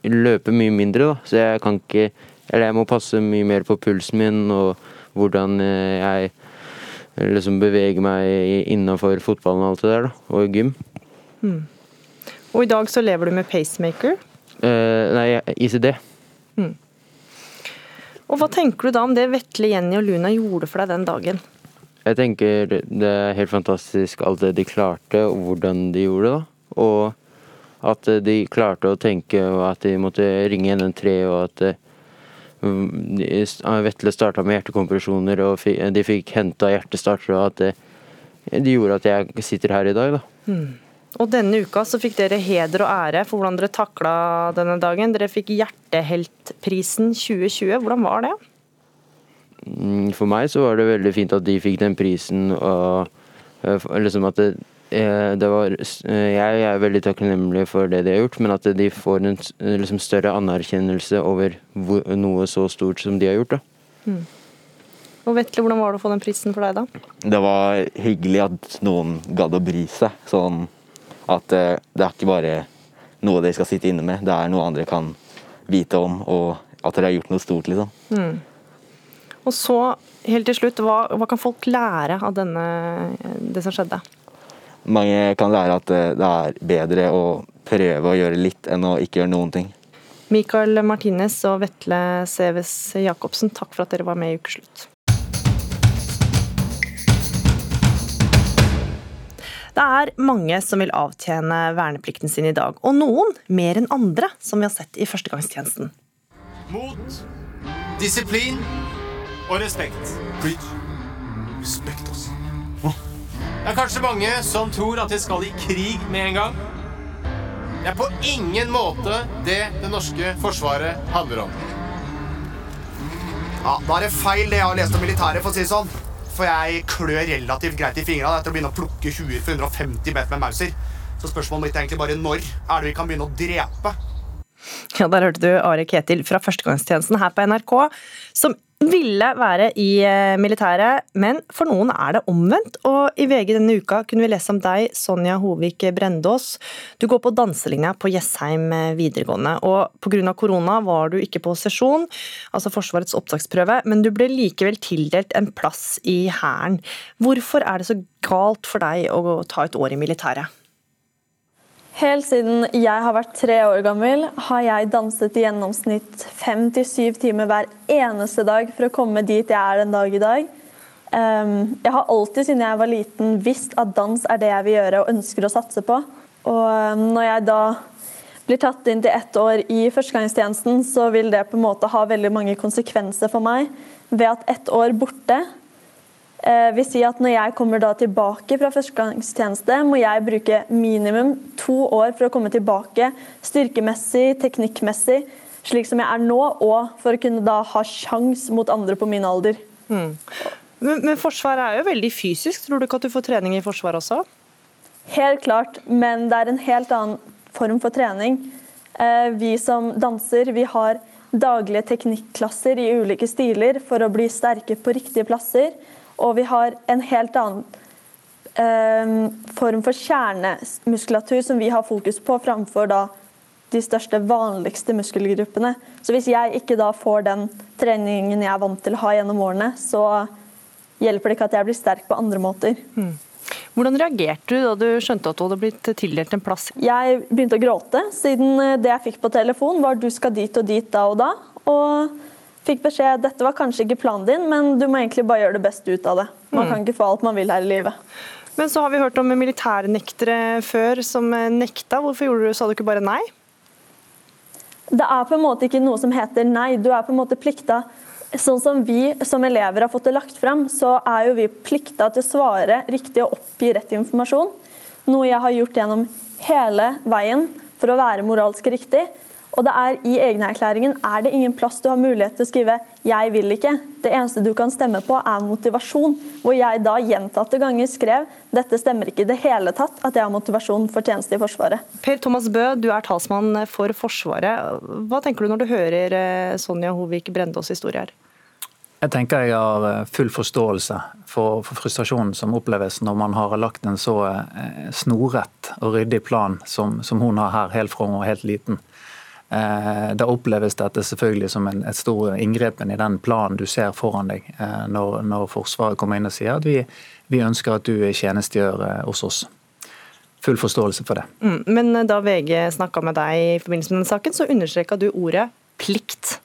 løpe mye mindre, da. Så jeg kan ikke Eller jeg må passe mye mer på pulsen min og hvordan øh, jeg liksom beveger meg innafor fotballen og alt det der, da. Og gym. Mm. Og i dag så lever du med pacemaker. Eh, nei, ICD. Mm. Og Hva tenker du da om det Vetle, Jenny og Luna gjorde for deg den dagen? Jeg tenker det er helt fantastisk alt det de klarte, og hvordan de gjorde det. da. Og at de klarte å tenke, og at de måtte ringe 113, og at eh, Vetle starta med hjertekompresjoner, og de fikk henta hjertestarter, og at det, de gjorde at jeg sitter her i dag. da. Mm. Og Denne uka så fikk dere heder og ære for hvordan dere takla denne dagen. Dere fikk Hjerteheltprisen 2020. Hvordan var det? Mm, For meg så var det veldig fint at de fikk den prisen, og eh, liksom at eh, det var eh, Jeg er veldig takknemlig for det de har gjort, men at de får en liksom større anerkjennelse over noe så stort som de har gjort. da. Mm. Og Vetle, hvordan var det å få den prisen for deg, da? Det var hyggelig at noen gadd å bry seg. Sånn at eh, det er ikke bare noe de skal sitte inne med, det er noe andre kan vite om, og at dere har gjort noe stort, liksom. Mm. Og så, helt til slutt, hva, hva kan folk lære av denne, det som skjedde? Mange kan lære at eh, det er bedre å prøve å gjøre litt enn å ikke gjøre noen ting. Mikael Martinez og Vetle Seves Jacobsen, takk for at dere var med i Ukeslutt. Det er mange som vil avtjene verneplikten sin i dag, og noen mer enn andre, som vi har sett i førstegangstjenesten. Mot, disiplin og respekt. Respekt. Det er kanskje mange som tror at de skal i krig med en gang. Det er på ingen måte det det norske forsvaret handler om. Ja, Da er det feil det jeg har lest om militæret, for å si sånn. For jeg klør relativt greit i fingrene etter å begynne å plukke 20 for 150 meter med Mauser. Så spørsmålet mitt er egentlig bare når er det vi kan begynne å drepe? Ja, Der hørte du Are Ketil fra førstegangstjenesten her på NRK, som ville være i eh, militæret, men for noen er det omvendt. Og i VG denne uka kunne vi lese om deg, Sonja Hovik Brendås. Du går på danselinja på Jessheim eh, videregående, og pga. korona var du ikke på sesjon, altså Forsvarets opptaksprøve, men du ble likevel tildelt en plass i Hæren. Hvorfor er det så galt for deg å ta et år i militæret? Helt siden jeg har vært tre år gammel, har jeg danset i gjennomsnitt fem til syv timer hver eneste dag for å komme dit jeg er den dag i dag. Ehm, jeg har alltid siden jeg var liten visst at dans er det jeg vil gjøre og ønsker å satse på. Og ehm, når jeg da blir tatt inn til ett år i førstegangstjenesten, så vil det på en måte ha veldig mange konsekvenser for meg ved at ett år borte vil si at Når jeg kommer da tilbake fra førstegangstjeneste, må jeg bruke minimum to år for å komme tilbake styrkemessig, teknikkmessig, slik som jeg er nå, og for å kunne da ha sjans mot andre på min alder. Mm. Men, men Forsvaret er jo veldig fysisk. Tror du ikke at du får trening i Forsvaret også? Helt klart, men det er en helt annen form for trening. Eh, vi som danser, vi har daglige teknikklasser i ulike stiler for å bli sterke på riktige plasser. Og vi har en helt annen eh, form for kjernemuskulatur som vi har fokus på, framfor da de største, vanligste muskelgruppene. Så hvis jeg ikke da får den treningen jeg er vant til å ha gjennom årene, så hjelper det ikke at jeg blir sterk på andre måter. Mm. Hvordan reagerte du da du skjønte at du hadde blitt tildelt en plass? Jeg begynte å gråte, siden det jeg fikk på telefon var du skal dit og dit da og da. Og Fikk beskjed dette var kanskje ikke planen din, men du må egentlig bare gjøre det beste ut av det. Man kan mm. ikke få alt man vil her i livet. Men så har vi hørt om militærnektere før som nekta. Hvorfor gjorde du, sa du ikke bare nei? Det er på en måte ikke noe som heter nei. Du er på en måte plikta Sånn som vi som elever har fått det lagt fram, så er jo vi plikta til å svare riktig og oppgi rett informasjon. Noe jeg har gjort gjennom hele veien for å være moralsk riktig. Og det er I egenerklæringen er det ingen plass du har mulighet til å skrive 'jeg vil ikke'. Det eneste du kan stemme på, er motivasjon. Hvor jeg da gjentatte ganger skrev 'dette stemmer ikke i det hele tatt at jeg har motivasjon for tjeneste i Forsvaret'. Per Thomas Bø, du er talsmann for Forsvaret. Hva tenker du når du hører eh, Sonja Hovik Brendås historie her? Jeg tenker jeg har eh, full forståelse for, for, frustrasjonen som oppleves når man har lagt en så eh, snorrett og ryddig plan som, som hun har her, helt fra hun var helt liten. Eh, da oppleves dette selvfølgelig som en, et stor inngrepen i den planen du ser foran deg eh, når, når Forsvaret kommer inn og sier at vi, vi ønsker at du tjenestegjør eh, hos oss. Full forståelse for det. Mm, men da VG snakka med deg i forbindelse med denne saken, så understreka du ordet plikt.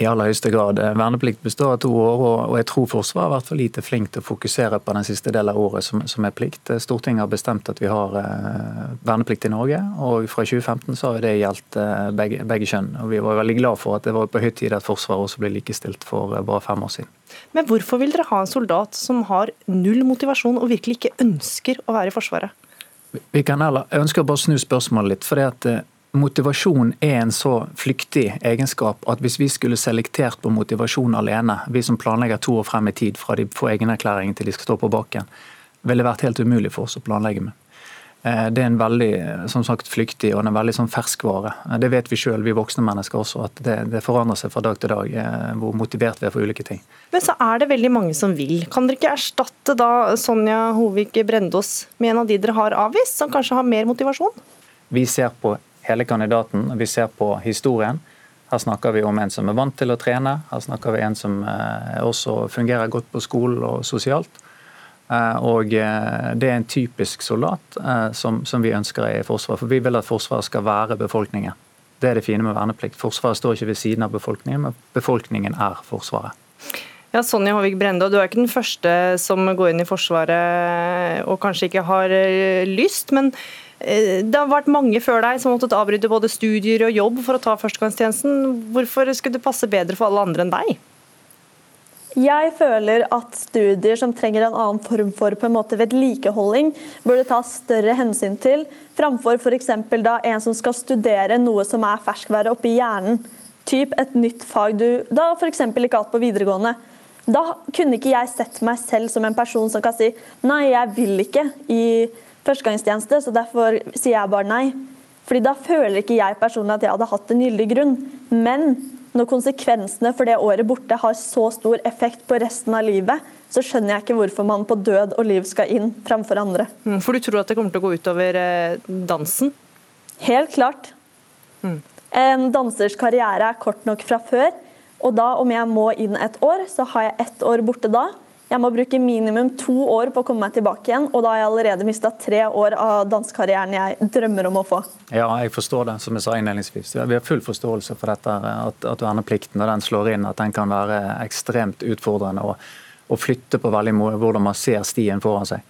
I aller høyeste grad. Verneplikt består av to år, og jeg tror Forsvaret har vært for lite flink til å fokusere på den siste delen av året som, som er plikt. Stortinget har bestemt at vi har eh, verneplikt i Norge, og fra 2015 så har det gjeldt eh, begge, begge, kjønn. Og Vi var veldig glad for at det var på høy tid at Forsvaret også ble likestilt for eh, bare fem år siden. Men hvorfor vil dere ha en soldat som har null motivasjon og virkelig ikke ønsker å være i Forsvaret? Vi kan heller, Jeg ønsker å bare snu spørsmålet litt. for det at eh, Motivasjon er en så flyktig egenskap at hvis vi skulle selektert på motivasjon alene, vi som planlegger to år frem i tid fra de får egenerklæring til de skal stå på bakken, ville det vært helt umulig for oss å planlegge med. Eh, det er en veldig som sagt, flyktig og en veldig sånn ferskvare. Eh, det vet vi sjøl, vi voksne mennesker også, at det, det, forandrer seg fra dag til dag eh, hvor motivert vi er for ulike ting. Men så er det veldig mange som vil. Kan dere ikke erstatte da Sonja Hovik Brendås med en av de dere har avvist, som kanskje har mer motivasjon? Vi ser på hele kandidaten. Vi ser på historien. Her snakker vi om en som er vant til å trene, her snakker vi en som eh, også fungerer godt på skolen og sosialt. Eh, Og eh, det er en typisk soldat som, som vi ønsker i Forsvaret. For vi vil at Forsvaret skal være befolkningen. Det er det fine med verneplikt. Forsvaret står ikke ved siden av befolkningen, men befolkningen er Forsvaret. Ja, Sonja Håvik Brende, du er ikke den første som går inn i Forsvaret og kanskje ikke har lyst, men det har vært mange før deg som har måttet avbryte både studier og jobb for å ta førstegangstjenesten. Hvorfor skulle det passe bedre for alle andre enn deg? Jeg føler at studier som trenger en annen form for på en måte vedlikeholding, burde ta større hensyn til, framfor f.eks. da en som skal studere noe som er ferskvære oppi hjernen. Typ et nytt fag du da f.eks. ikke hatt på videregående. Da kunne ikke jeg sett meg selv som en person som kan si nei, jeg vil ikke i førstegangstjeneste, så derfor sier jeg bare nei. Fordi da føler ikke jeg personlig at jeg hadde hatt en gyldig grunn. Men når konsekvensene for det året borte har så stor effekt på resten av livet, så skjønner jeg ikke hvorfor man på død og liv skal inn framfor andre. Mm, For du tror at det kommer til å gå utover eh, dansen? Helt klart. En dansers karriere er kort nok fra før, og da om jeg må inn et år, så har jeg ett år borte da. Jeg må bruke minimum to år på å komme meg tilbake igjen, og da har jeg allerede mista tre år av dansekarrieren jeg drømmer om å få. Ja, jeg forstår det, som jeg sa innledningsvis. Vi har full forståelse for dette, at, at verneplikten og den slår inn, at den kan være ekstremt utfordrende og flytte på veldig hvordan man ser stien foran seg.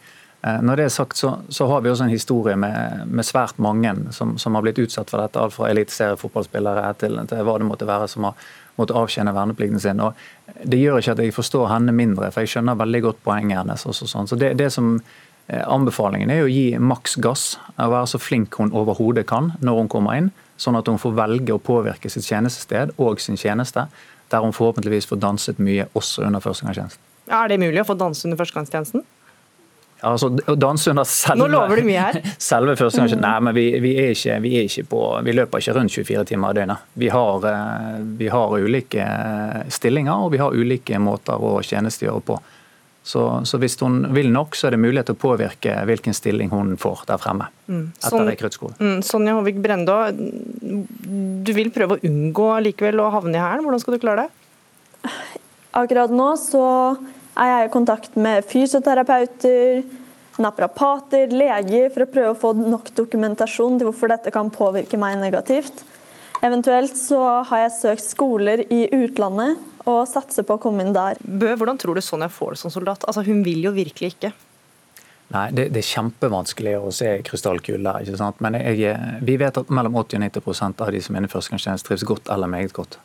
Eh, Når det er sagt, så, så har vi også en historie med, med svært mange som, som har blitt utsatt for dette. Alt fra eliteseriefotballspillere til, til hva det måtte være som har måttet avtjene verneplikten sin. Og det gjør ikke at jeg forstår henne mindre, for jeg skjønner veldig godt poenget hennes. Også sånn. Så det, det som eh, Anbefalingen er å gi maks gass, å være så flink hun overhodet kan når hun kommer inn, sånn at hun får velge å påvirke sitt tjenestested og sin tjeneste, der hun forhåpentligvis får danset mye også under førstegangstjenesten. Er det mulig å få danse under førstegangstjenesten? Altså, Dansund har selve, Nå lover du mye her. selve første gang Nei, men vi, vi, er ikke, vi, er ikke på, vi løper ikke rundt 24 timer i døgnet. Vi har, eh, vi har ulike stillinger, og vi har ulike måter å tjenestegjøre på. Så, så hvis hun vil nok, så er det mulighet til å påvirke hvilken stilling hun får der fremme. Mm. Etter rekruttskolen. Mm, Sonja Håvik Brendå, du vil prøve å unngå likevel å havne i hæren. Hvordan skal du klare det? Akkurat nå så er jeg i kontakt med fysioterapeuter, naprapater, leger, for å prøve å få nok dokumentasjon til hvorfor dette kan påvirke meg negativt. Eventuelt så har jeg søkt skoler i utlandet og satser på å komme inn der. Bø, hvordan tror du Sonja får det som soldat? Altså, hun vil jo virkelig ikke. Nei, det, det er kjempevanskelig å se krystallkuler. ikke sant? Men jeg, vi vet at mellom 80 og 90% av de som er inne i førstegangstjeneste, trives godt eller meget godt.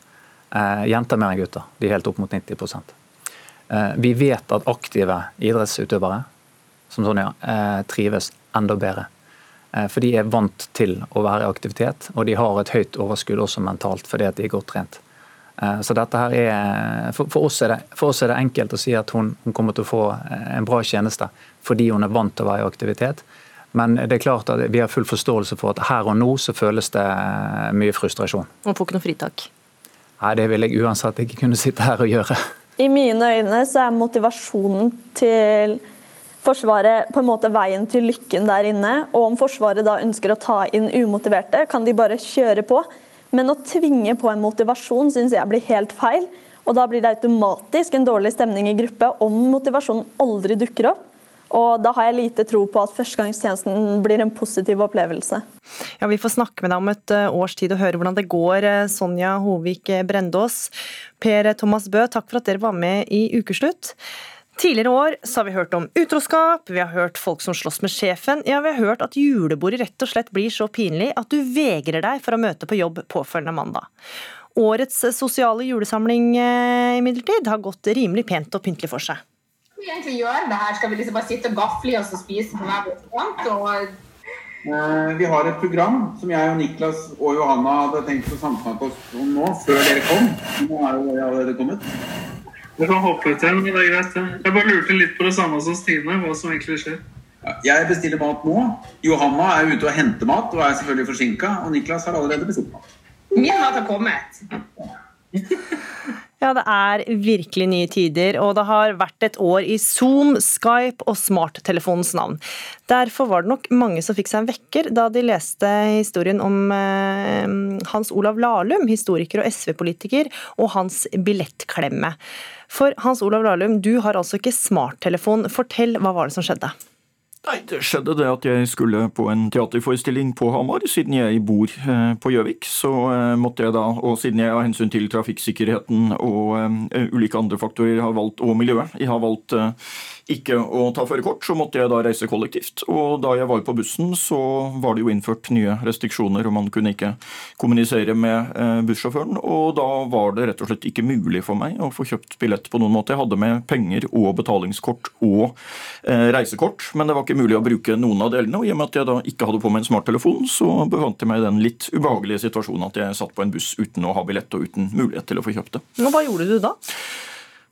Eh, jenter mer enn gutter. De er helt opp mot 90 eh, Vi vet at aktive idrettsutøvere som Sonja, eh, trives enda bedre. Eh, for de er vant til å være i aktivitet, og de har et høyt overskudd også mentalt fordi at de er godt trent. Eh, Så dette her er, for, for, oss er det, for oss er det enkelt å si at hun, hun kommer til å få eh, en bra tjeneste fordi hun er vant til å være i aktivitet. Men det er klart at vi har full forståelse for at her og nå så føles det eh, mye frustrasjon. Hun får ikke noe fritak. Nei, Det vil jeg uansett ikke kunne sitte her og gjøre. I mine øyne så er motivasjonen til Forsvaret på en måte veien til lykken der inne. Og om Forsvaret da ønsker å ta inn umotiverte, kan de bare kjøre på. Men å tvinge på en motivasjon syns jeg blir helt feil. Og da blir det automatisk en dårlig stemning i gruppe om motivasjonen aldri dukker opp. Og da har jeg lite tro på at førstegangstjenesten blir en positiv opplevelse. Ja, Vi får snakke med deg om et eh, års tid og høre hvordan det går, eh, Sonja Hovik Brendås. Per Thomas Bø, takk for at dere var med i Ukeslutt. Tidligere år så har vi hørt om utroskap, vi har hørt folk som slåss med sjefen, ja, vi har hørt at julebordet rett og slett blir så pinlig at du vegrer deg for å møte på jobb påfølgende mandag. Årets sosiale julesamling eh, imidlertid har gått rimelig pent og pyntelig for seg. Vi egentlig gjøre det her? Skal vi liksom bare sitte og gafle i oss og spise på hver vår kant? Og Eh, Vi har et program som jeg og Niklas og Johanna hadde tenkt å samsnakke oss om nå, før dere kom. Nå er jo dere allerede kommet. Det kan hoppe ut igjen, men det er greit. Jeg bare lurte litt på det samme som Stine, hva som egentlig skjer. Jeg bestiller mat nå. Johanna er ute og henter mat og er selvfølgelig forsinka. Og Niklas har allerede bestilt mat. min mat har kommet. Ja, det er virkelig nye tider, og det har vært et år i Zoom, Skype og smarttelefonens navn. Derfor var det nok mange som fikk seg en vekker da de leste historien om eh, Hans Olav Lahlum, historiker og SV-politiker, og hans billettklemme. For Hans Olav Lahlum, du har altså ikke smarttelefon. Fortell, hva var det som skjedde? Nei, Det skjedde det at jeg skulle på en teaterforestilling på Hamar. Siden jeg bor eh, på Gjøvik, så eh, måtte jeg da, og siden jeg av hensyn til trafikksikkerheten og eh, ulike andre faktorer har valgt, og miljøet, jeg har valgt ikke å ta førerkort, så måtte jeg da reise kollektivt. Og da jeg var på bussen, så var det jo innført nye restriksjoner, og man kunne ikke kommunisere med bussjåføren. Og da var det rett og slett ikke mulig for meg å få kjøpt billett på noen måte. Jeg hadde med penger og betalingskort og reisekort, men det var ikke mulig å bruke noen av delene. Og i og med at jeg da ikke hadde på meg en smarttelefon, så befant jeg meg i den litt ubehagelige situasjonen at jeg satt på en buss uten å ha billett og uten mulighet til å få kjøpt det. Men hva gjorde du da?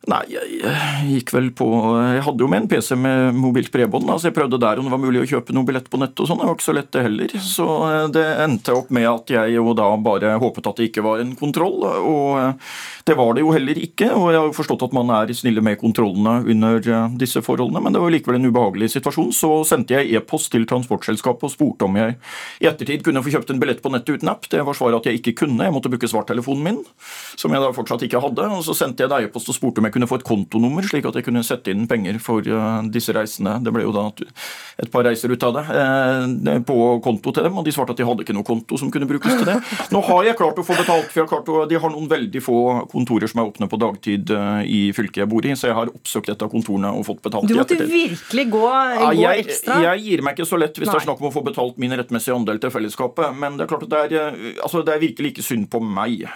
Nei, jeg gikk vel på Jeg hadde jo med en PC med mobilt bredbånd. altså Jeg prøvde der om det var mulig å kjøpe noe billett på nett og sånn. Det var ikke så lett, det heller. Så eh, det endte opp med at jeg jo da bare håpet at det ikke var en kontroll. Og eh, det var det jo heller ikke. Og jeg har jo forstått at man er snille med kontrollene under eh, disse forholdene, men det var likevel en ubehagelig situasjon. Så sendte jeg e-post til transportselskapet og spurte om jeg i ettertid kunne få kjøpt en billett på nettet uten app. Det var svaret at jeg ikke kunne. Jeg måtte bruke svarttelefonen min, som jeg da fortsatt ikke hadde. Og så sendte jeg e-post og spurte om jeg kunne få et kontonummer, slik at jeg kunne sette inn penger for uh, disse reisene. Det ble jo da et par reiser ut av det uh, på konto til dem, og de svarte at de hadde ikke noe konto som kunne brukes til det. Nå har jeg klart å få betalt, for jeg har klart å, de har noen veldig få kontorer som er åpne på dagtid uh, i fylket jeg bor i, så jeg har oppsøkt et av kontorene og fått betalt. Du måtte virkelig gå, gå jeg, ekstra? Jeg gir meg ikke så lett hvis Nei. det er snakk om å få betalt min rettmessige andel til fellesskapet, men det er klart at det er, altså, det er virkelig ikke synd på meg.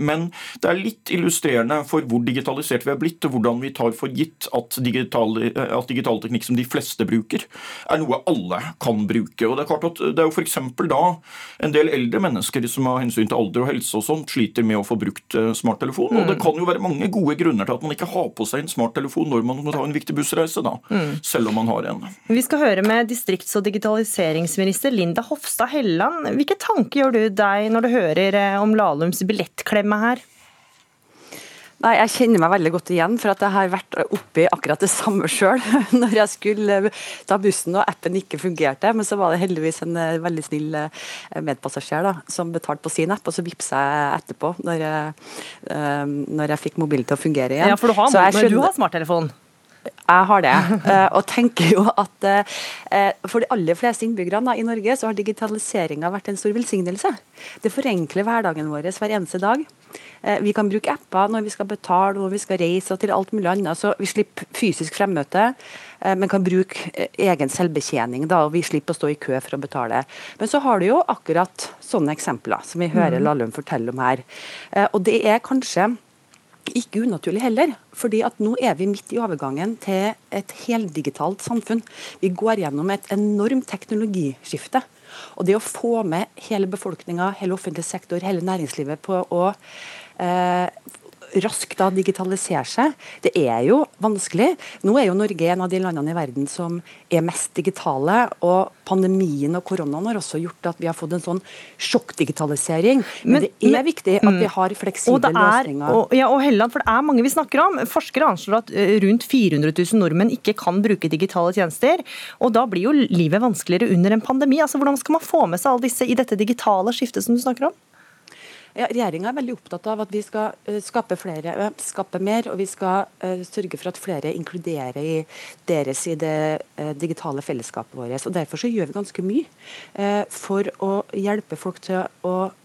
Men det er litt illustrerende for hvor digitalisert vi er blitt, og hvordan vi tar for gitt at digital, at digital teknikk som de fleste bruker, er noe alle kan bruke. Og Det er klart at det er jo f.eks. da en del eldre mennesker som av hensyn til alder og helse og sånt sliter med å få brukt eh, smarttelefon. Mm. Og det mm. kan jo være mange gode grunner til at man ikke har på seg en smarttelefon når man må ta en viktig bussreise, da, mm. selv om man har en. Vi skal høre med distrikts- og digitaliseringsminister Linda Hofstad Helleland. Hvilke tanker gjør du deg når du hører eh, om Lahlums billettklemme her? Nei, Jeg kjenner meg veldig godt igjen, for at jeg har vært oppi akkurat det samme sjøl. Når jeg skulle ta bussen og appen ikke fungerte, men så var det heldigvis en eh, veldig snill eh, medpassasjer da, som betalte på sin app, og så vippsa jeg etterpå, når jeg, eh, når jeg fikk mobilen til å fungere igjen. Ja, for du har, skjønner, du har smarttelefon? Jeg har det, og tenker jo at for de aller fleste innbyggerne i Norge så har digitaliseringa vært en stor velsignelse. Det forenkler hverdagen vår hver eneste dag. Eh, vi kan bruke apper når vi skal betale, når vi skal reise og til alt mulig annet. Så vi slipper fysisk fremmøte, eh, men kan bruke eh, egen selvbetjening. da, og Vi slipper å stå i kø for å betale. Men så har du jo akkurat sånne eksempler som vi hører Lallum Lahlum fortelle om her. Og det er kanskje ikke unaturlig heller, fordi at nå er vi midt i overgangen til et heldigitalt samfunn. Vi går gjennom et enormt teknologiskifte. Og det å få med hele befolkninga, hele offentlig sektor, hele næringslivet på å eh, raskt da digitalisere seg. Det er jo vanskelig. Nå er jo Norge en av de landene i verden som er mest digitale. og Pandemien og koronaen har også gjort at vi har fått en sånn sjokkdigitalisering. Men, men det er men, viktig at vi mm. har fleksible er, løsninger. Og, ja, og Helland, for det er mange vi snakker om. Forskere anslår at eh, rundt 400 000 nordmenn ikke kan bruke digitale tjenester. og Da blir jo livet vanskeligere under en pandemi. Altså, Hvordan skal man få med seg alle disse i dette digitale skiftet som du snakker om? Regjeringa er veldig opptatt av at vi skal uh, skape, flere, uh, skape, mer, og vi skal uh, sørge for at flere inkluderer i deres i det digitale fellesskapet vårt. Og Derfor så gjør vi ganske mye for å hjelpe folk til å Eh,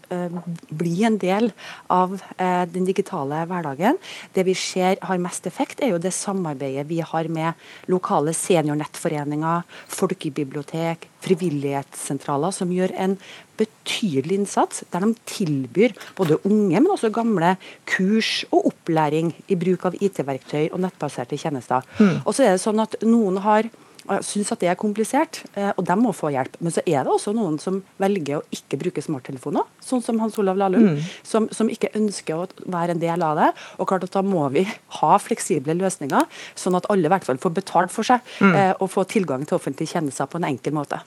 bli en del av eh, den digitale hverdagen. Det vi ser har mest effekt, er jo det samarbeidet vi har med lokale seniornettforeninger, folkebibliotek, frivillighetssentraler, som gjør en betydelig innsats, der de tilbyr både unge, men også gamle kurs og opplæring i bruk av IT-verktøy og nettbaserte tjenester. Mm. Og så er det sånn at Noen har og syns at det er komplisert, eh, og de må få hjelp. Men så er det også noen som velger å ikke bruke smarttelefoner, sånn som Hans Olav Lahlum, Mm. som, som ikke ønsker å være en del av det. Og klart at Da må vi ha fleksible løsninger, sånn at alle i hvert fall får betalt for seg Mm. eh, og får tilgang til offentlige tjenester på en enkel måte.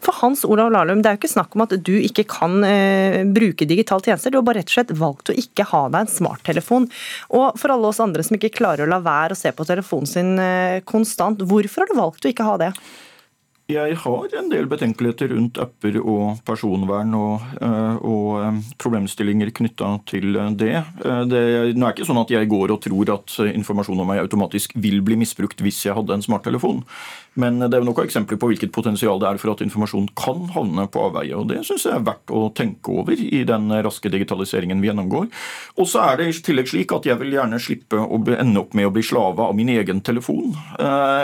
For Hans Olav Lahlum, det er jo ikke snakk om at du ikke kan eh, bruke digitale tjenester, du har bare rett og slett valgt å ikke ha deg en smarttelefon. Og for alle oss andre som ikke klarer å la være å se på telefonen sin eh, konstant, hvorfor har du valgt å ikke ha det? Jeg har en del betenkeligheter rundt apper og personvern og, eh, og eh, problemstillinger knytta til det. Eh, det. Nå er det ikke sånn at jeg går og tror at informasjon om meg automatisk vil bli misbrukt hvis jeg hadde en smarttelefon. Men det er nok eksempler på hvilket potensial det er for at informasjon kan havne på avveie. og Det syns jeg er verdt å tenke over i den raske digitaliseringen vi gjennomgår. Og så er det i tillegg slik at jeg vil gjerne slippe å ende opp med å bli slave av min egen telefon.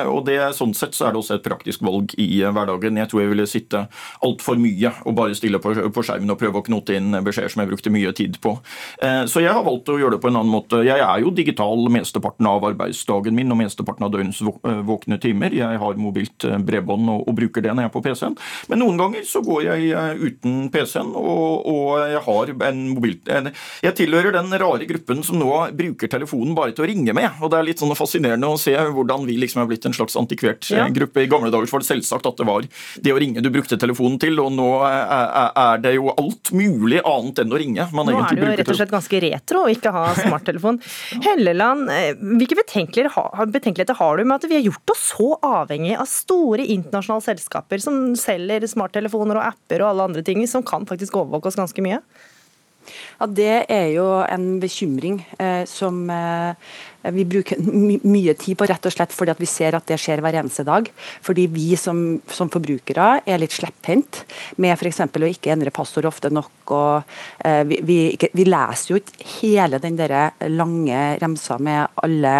Og det, sånn sett så er det også et praktisk valg i eh, hverdagen. Jeg tror jeg ville sitte altfor mye og bare stille på, på skjermen og prøve å knote inn beskjeder som jeg brukte mye tid på. Eh, Så jeg har valgt å gjøre det på en annen måte. Jeg er jo digital mesteparten av arbeidsdagen min og mesteparten av døgnets eh, våkne timer. Jeg har mobilt eh, bredbånd og, og bruker det når jeg er på PC-en. Men noen ganger så går jeg uten PC-en, og, og jeg har en mobil... Jeg tilhører den rare gruppen som nå bruker telefonen bare til å ringe med. Og det er litt sånn fascinerende å se hvordan vi liksom er blitt en slags antikvert Ja. gruppe. I gamle dager for var det selvsagt at det var det å ringe du brukte telefonen til, og nå er, det jo alt mulig annet enn å ringe. Man Nå er det jo rett og slett ganske retro å ikke ha smarttelefon. Helleland, eh, hvilke betenkeligheter har du med at vi har gjort oss så avhengig av store internasjonale selskaper som selger smarttelefoner og apper og alle andre ting, som kan faktisk overvåke oss ganske mye? Ja, Det er jo en bekymring eh, som eh, vi bruker my mye tid på, rett og slett fordi vi ser at det skjer hver eneste dag. Fordi vi som, som forbrukere er litt slepphendt med f.eks. å ikke endre passord ofte nok. og eh, vi, vi, ikke, vi leser jo ikke hele den der lange remsa med alle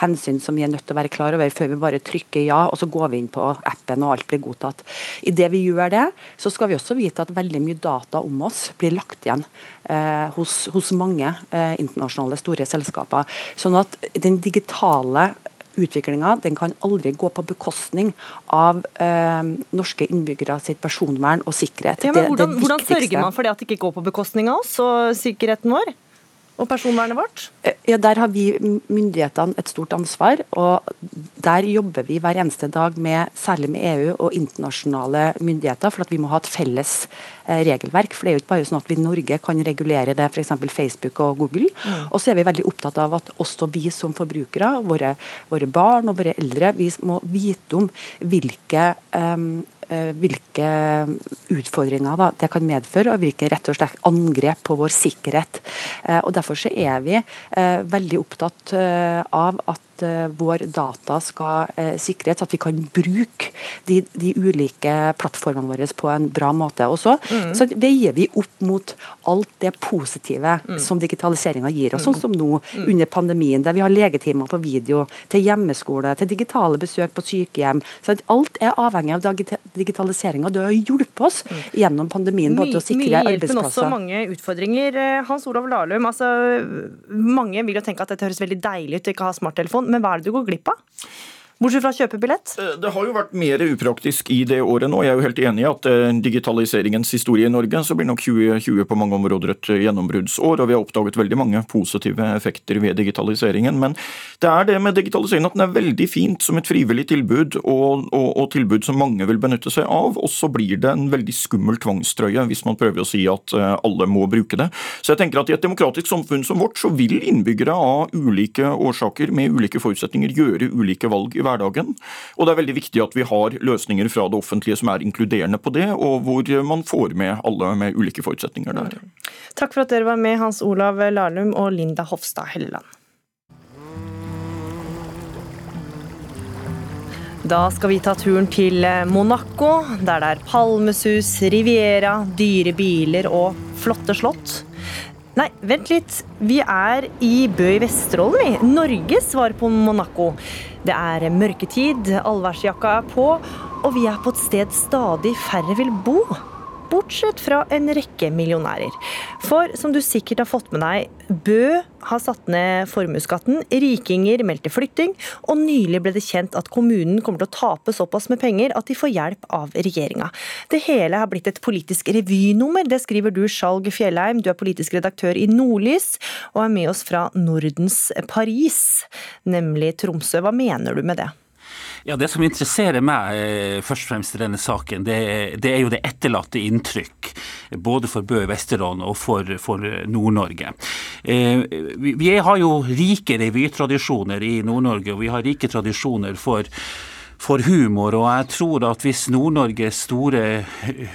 hensyn som vi er nødt til å være klar over før vi bare trykker ja, og så går vi inn på appen og alt blir godtatt. Idet vi gjør det, så skal vi også vite at veldig mye data om oss blir lagt igjen eh, hos, hos mange eh, internasjonale store selskaper. Sånn at den digitale utviklinga den kan aldri gå på bekostning av eh, norske innbyggere sitt personvern og sikkerhet. Ja, men Det- det hvordan, hvordan sørger man for det at det ikke går på bekostning av oss og sikkerheten vår? Og personvernet vårt? Eh, Ja, Der har vi myndighetene et stort ansvar. og Der jobber vi hver eneste dag med særlig med EU og internasjonale myndigheter, for at vi må ha et felles eh, regelverk. for Det er jo ikke bare sånn at vi i Norge kan regulere det, f.eks. Facebook og Google. Mm. Og så er vi veldig opptatt av at også vi som forbrukere, våre, våre barn og våre eldre, vi må vite om hvilke eh, hvilke utfordringer da, det kan medføre, og hvilke rett og slett angrep på vår sikkerhet. Eh, og Derfor så er vi eh, veldig opptatt eh, av at eh, vår data skal eh, sikres, at vi kan bruke de, de ulike plattformene våre på en bra måte. Og så, Mm. så veier vi opp mot alt det positive Mm. som digitaliseringa gir oss, sånn Mm. som nå Mm. under pandemien, der vi har legetimer på video, til hjemmeskole, til digitale besøk på sykehjem. Så alt er avhengig av digita- digitaliseringa. Det har hjulpet oss gjennom pandemien både å sikre mye hjelp, men også mange utfordringer. Eh, Hans Olav Lahlum, altså, mange vil jo tenke at dette høres veldig deilig ut å ikke ha smarttelefon, men hva er det du går glipp av? Bortsett fra å kjøpe billett? Eh, Det har jo vært mer upraktisk i det året nå. Jeg er jo helt enig i at eh, digitaliseringens historie i Norge så blir nok 2020 på mange områder et eh, gjennombruddsår, og vi har oppdaget veldig mange positive effekter ved digitaliseringen. Men det er det med digitaliseringen at den er veldig fint som et frivillig tilbud, og, og, og tilbud som mange vil benytte seg av. Og så blir det en veldig skummel tvangstrøye hvis man prøver å si at alle må bruke det. Så jeg tenker at i et demokratisk samfunn som vårt, så vil innbyggere av ulike årsaker med ulike forutsetninger gjøre ulike valg i hverdagen. Og det er veldig viktig at vi har løsninger fra det offentlige som er inkluderende på det, og hvor man får med alle med ulike forutsetninger der. Takk for at dere var med, Hans Olav Lahlum og Linda Hofstad Helleland. Da skal vi ta turen til Monaco, der det er palmesus, Riviera, dyre biler og flotte slott. Nei, vent litt. Vi er i Bø i Vesterålen, vi. Norges svar på Monaco. Det er mørketid, allværsjakka er på, og vi er på et sted stadig færre vil bo. Bortsett fra en rekke millionærer. For som du sikkert har fått med deg, Bø har satt ned formuesskatten, rikinger meldte flytting, og nylig ble det kjent at kommunen kommer til å tape såpass med penger at de får hjelp av regjeringa. Det hele har blitt et politisk revynummer, det skriver du, Skjalg Fjellheim. Du er politisk redaktør i Nordlys, og er med oss fra Nordens Paris, nemlig Tromsø. Hva mener du med det? Ja, Det som interesserer meg eh, først og fremst i denne saken, det, det er jo det etterlatte inntrykk. Både for Bø i Vesterålen og for, for Nord-Norge. Eh, vi, vi har jo rike revytradisjoner i Nord-Norge, og vi har rike tradisjoner for for humor, og jeg tror at hvis Nord-Norges store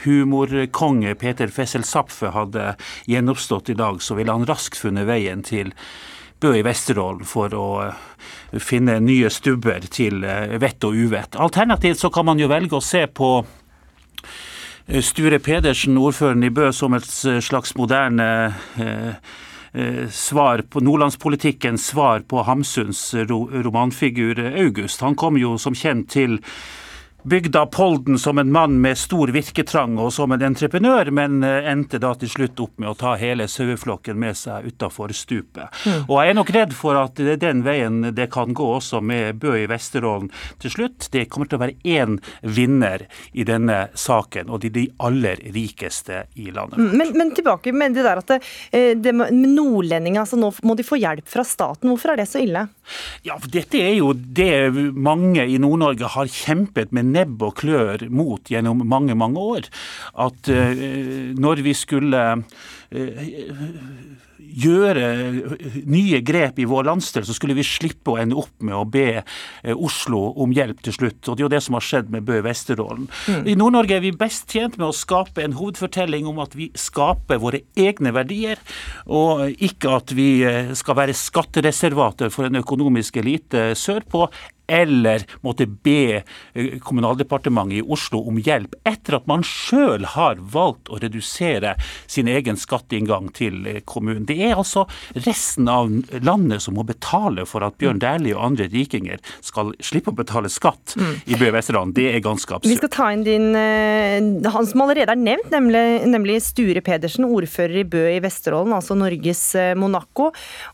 humorkonge Peter Fessel Zapfe hadde gjenoppstått i dag, så ville han raskt funnet veien til Bø i Vesterålen for å eh, finne nye stubber til eh, vett og uvett. Alternativt så kan man jo velge å se på eh, Sture Pedersen, ordføreren i Bø, som et slags moderne svar på nordlandspolitikkens svar på Hamsuns romanfigur August. Han kom jo som kjent til bygda Polden som en mann med stor virketrang og som en entreprenør, men eh, endte da til slutt opp med å ta hele saueflokken med seg utafor stupet. Mm. Og jeg er nok redd for at det er den veien det kan gå også med Bø i Vesterålen til slutt. Det kommer til å være én vinner i denne saken, og de de aller rikeste i landet. Mm, men, men tilbake med det der at det, eh, det nordlendinger, altså nå må de få hjelp fra staten. Hvorfor er det så ille? Ja, for Dette er jo det mange i Nord-Norge har kjempet med nebb og klør mot gjennom mange, mange år. At uh, når vi skulle uh, gjøre nye grep i vår landsdel, så skulle vi slippe å ende opp med å be eh, Oslo om hjelp til slutt. Og Det er jo det som har skjedd med Bø Vesterålen. Mm. I Nord-Norge er vi best tjent med å skape en hovedfortelling om at vi skaper våre egne verdier, og ikke at vi skal være skattereservater for en økonomisk elite sørpå, eller måtte be eh, Kommunaldepartementet i Oslo om hjelp etter at man sjøl har valgt å redusere sin egen skatteinngang til eh, kommunen. Det er altså resten av landet som må betale for at Bjørn Dæhlie og andre rikinger skal slippe å betale skatt mm. i Bø Vesterålen. Det er ganske absurd. Vi skal ta inn din, eh, han som allerede er nevnt, nemlig, nemlig Sture Pedersen, ordfører i Bø i Vesterålen, altså Norges Monaco.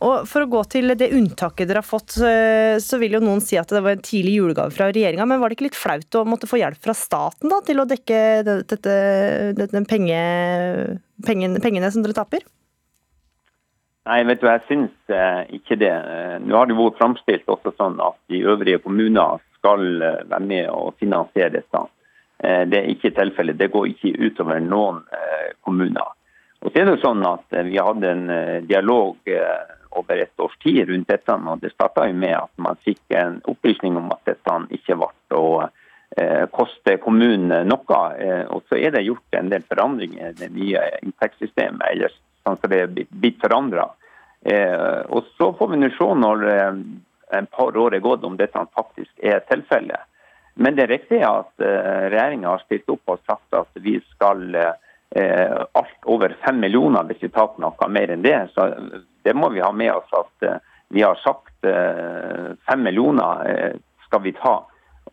Og For å gå til det unntaket dere har fått, så vil jo noen si at det var en tidlig julegave fra regjeringa, men var det ikke litt flaut å måtte få hjelp fra staten da, til å dekke dette, dette penge, pengene, pengene som dere taper? Nei, vet du, jeg syns eh, ikke det. Eh, nå har det vært framstilt også sånn at de øvrige kommuner skal eh, være med og finansiere dette. Eh, det er ikke tilfellet. Det går ikke utover noen eh, kommuner. Og så er det sånn at Vi hadde en dialog over et års tid rundt dette. og Det starta med at man fikk en opplysning om at dette ikke ble å eh, koste kommunen noe. Eh, og så er det gjort en del forandringer i det nye inntektssystemet, eller sånn som det er blitt forandra. Eh, og så får vi nå se når en par år er gått om dette faktisk er tilfellet. Men det er riktig at regjeringa har stilt opp og sagt at vi skal Eh, alt over fem millioner, hvis vi tar noe mer enn det. Så det må vi ha med oss at eh, vi har sagt eh, fem millioner skal vi ta.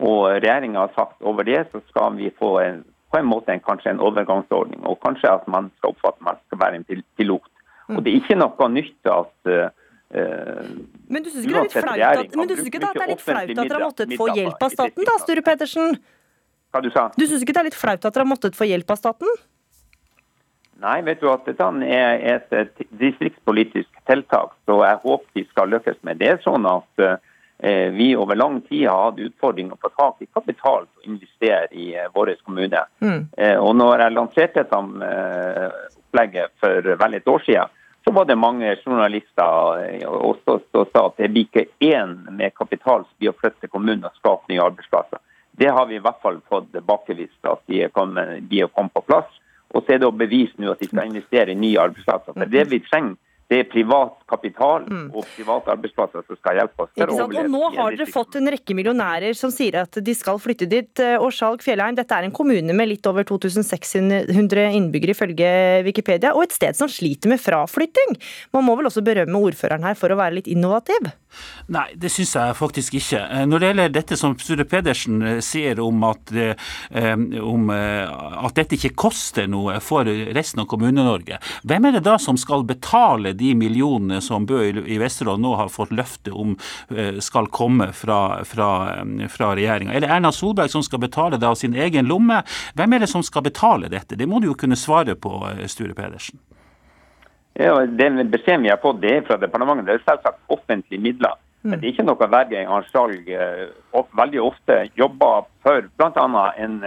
Og regjeringa har sagt over det så skal vi få en, på en måte en, kanskje en overgangsordning. Og kanskje at man skal oppfatte at man skal være en pilot. Og det er ikke noe nytt at uh, men du syns ikke, det er flaut at, det er litt flaut at dere har måttet få hjelp av staten, da, Sture Pedersen? Hva du sa? Du syns ikke det er litt flaut at dere har måttet få hjelp av staten? Nei, vet du at dette er et distriktspolitisk tiltak, så jeg håper vi skal lykkes med det. sånn at eh, vi over lang tid har hatt utfordringer på tak i kapital til å investere i eh, vår kommune. Mm. Eh, og når jeg lanserte dette eh, opplegget for vel et år siden, så var det mange journalister eh, også som sa at det blir ikke én med kapital som blir å flytte kommunen og skape nye arbeidsplasser. Det har vi i hvert fall fått tilbakevist, at de kommer, de kommer på plass. Og så er det å bevise nå at de skal investere i nye arbeidsplasser. For det vi trenger, det er privat kapital og private arbeidsplasser som skal hjelpe oss til Mm. Å? Og nå har dere fått en rekke millionærer som sier at de skal flytte dit. Eh, Og Skjalg Fjellheim, dette er en kommune med litt over 2600 innbyggere ifølge Wikipedia, og et sted som sliter med fraflytting. Man må vel også berømme ordføreren her for å være litt innovativ? Nei, det syns jeg faktisk ikke. Eh, Når det gjelder dette som Sture Pedersen eh, sier om at, om at dette ikke koster noe for resten av Kommune-Norge, hvem er det da som skal betale de millionene som Bø i Vesterålen nå har fått løfte om eh, skal komme fra, fra, eh, fra regjeringa? Er det Erna Solberg som skal betale det av sin egen lomme? Hvem er det som skal betale dette? Det må du jo kunne svare på, eh, Sture Pedersen. Ja, Den beskjeden vi har fått, det er fra departementet. Det er selvsagt offentlige midler. Men det er ikke noe verre enn Skjalg eh, veldig ofte jobber for bl.a. en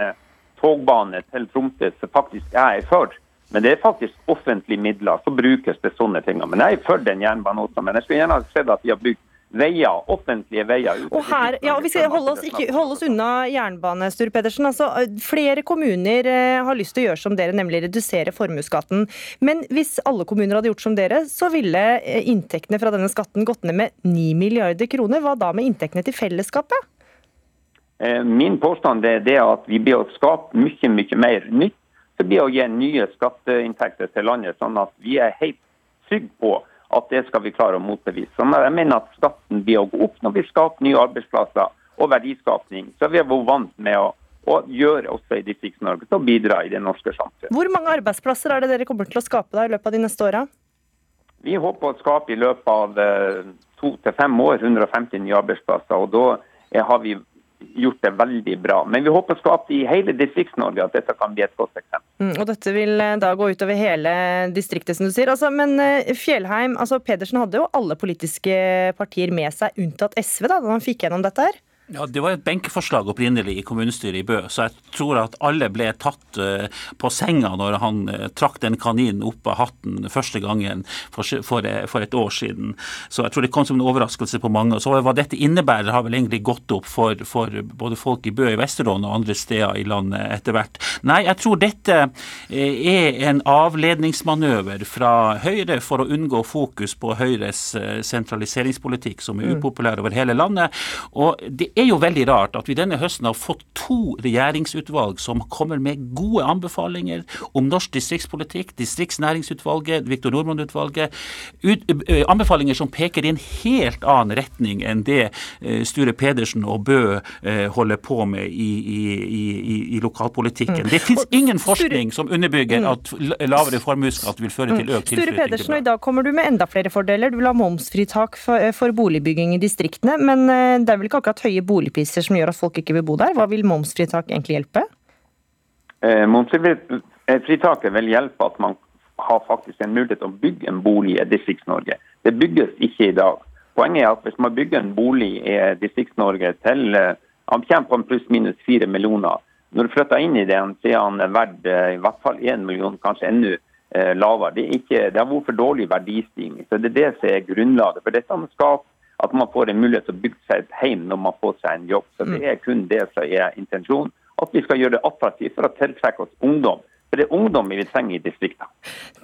togbane til Tromsø som faktisk jeg er for. Men det er faktisk offentlige midler, så brukes det sånne ting. Men jeg er for den jernbanen også. Men jeg skulle gjerne ha sett at vi har bygd veier, offentlige veier. Og her, ja, Vi skal holde oss, ikke, holde oss unna jernbane, Sture Pedersen. Altså, flere kommuner eh, har lyst til å gjøre som dere, nemlig redusere formuesskatten. Men hvis alle kommuner hadde gjort som dere, så ville eh, inntektene fra denne skatten gått ned med 9 milliarder kroner. Hva da med inntektene til fellesskapet? Eh, Min påstand er det at vi blir å skape mye mye mer nytt. Så blir å gi nye skatteinntekter til landet, sånn at vi er helt trygge på at det skal vi klare å motbevise. Så jeg mener at skatten blir å gå opp når vi skaper nye arbeidsplasser og verdiskapning. Så vi er vant med å, å gjøre også i Distrikts-Norge til å bidra i det norske samfunnet. Hvor mange arbeidsplasser er det dere kommer til å skape da i løpet av de neste åra? Vi håper å skape i løpet av eh, to til fem år 150 nye arbeidsplasser. og Da har vi gjort det veldig bra. Men vi håper å skape i hele Distrikts-Norge, at dette kan bli et godt eksempel. Mm, og dette vil eh, da gå utover hele distriktet, som du sier. Altså, men eh, Fjellheim, altså Pedersen hadde jo alle politiske partier med seg, unntatt SV, da, da han fikk gjennom dette her? Ja, Det var et benkeforslag opprinnelig i kommunestyret i Bø, så jeg tror at alle ble tatt eh, på senga når han eh, trakk den kaninen opp av hatten første gangen for, eh, for et år siden. Så jeg tror det kom som en overraskelse på mange. Så Hva dette innebærer, har vel egentlig gått opp for, for både folk i Bø i Vesterålen og andre steder i landet etter hvert. Nei, jeg tror dette er en avledningsmanøver fra Høyre for å unngå fokus på Høyres sentraliseringspolitikk, som er Mm. upopulær over hele landet. Og det er jo veldig rart at vi denne høsten har fått to regjeringsutvalg som kommer med gode anbefalinger om norsk distriktspolitikk. Distriktsnæringsutvalget, Viktor Nordmann-utvalget. Anbefalinger som peker i en helt annen retning enn det Sture Pedersen og Bø holder på med i, i, i, i lokalpolitikken. Mm. Det fins ingen forskning som underbygger Mm. at lavere formuesskatt vil føre til Mm. økt Sture tilflytting til Pedersen, og i dag kommer du med enda flere fordeler. Du vil ha momsfritak for, boligbygging i distriktene, men eh, det er vel ikke akkurat høye boligpriser som gjør at folk ikke vil bo der? Hva vil momsfritak egentlig hjelpe? Eh, Momsfritaket vil hjelpe at man har faktisk en mulighet til å bygge en bolig i Distrikts-Norge. Det bygges ikke i dag. Poenget er at hvis man bygger en bolig i Distrikts-Norge til eh, han kommer på en pluss-minus fire millioner. Når du flytter inn i den, så er han verdt eh, i hvert fall én million, kanskje enda eh, lavere. Det, ikke, det har vært for dårlig verdistigning. Så Det er det som er grunnlaget for dette. skaper at man får en mulighet til å bygge seg et hjem når man får seg en jobb. Så Det er kun det som er intensjonen. At vi skal gjøre det attraktivt for å tiltrekke oss ungdom. For det er ungdom vi trenger i distriktene.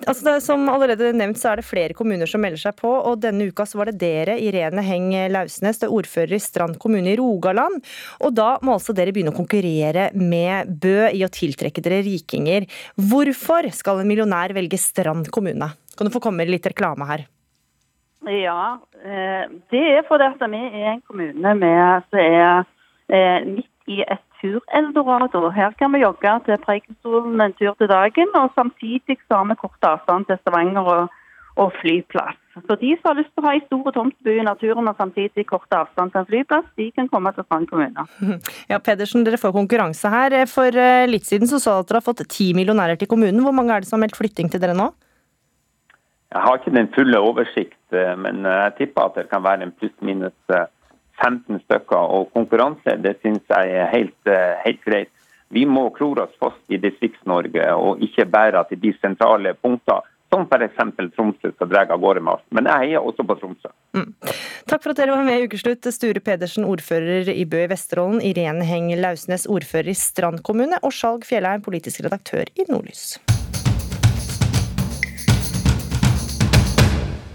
Altså som allerede nevnt, så er det flere kommuner som melder seg på, og denne uka så var det dere, Irene Heng Lausnes, det er ordfører i Strand kommune i Rogaland. Og da må altså dere begynne å konkurrere med Bø i å tiltrekke dere rikinger. Hvorfor skal en millionær velge Strand kommune? Kan du få komme med litt reklame her? Ja, eh, det er fordi at vi er en kommune med, som er eh, midt i et tureldorado. Her kan vi jogge til Preikestolen en tur til dagen, og samtidig så har vi kort avstand til Stavanger og, og flyplass. Så de som har lyst til å ha en stor tomtby i naturen og samtidig kort avstand til en flyplass, de kan komme til Strand kommune. Ja, Pedersen, dere får konkurranse her. For eh, litt siden så sa dere at dere har fått ti millionærer til kommunen. Hvor mange er det som har meldt flytting til dere nå? Jeg har ikke den fulle oversikt, men eh, jeg tipper at det kan være en pluss-minus eh, 15 stykker. Og konkurranse det syns jeg er helt, eh, helt greit. Vi må klore oss fast i Distrikts-Norge og ikke bære til de sentrale punkter, som f.eks. Tromsø skal dra av gårde med oss. Men jeg heier også på Tromsø. Takk for at dere var med i Ukeslutt. Sture Pedersen, ordfører i Bø i Vesterålen, Irene Heng Lausnes, ordfører i Strand kommune, og Skjalg Fjellheim, politisk redaktør i Nordlys.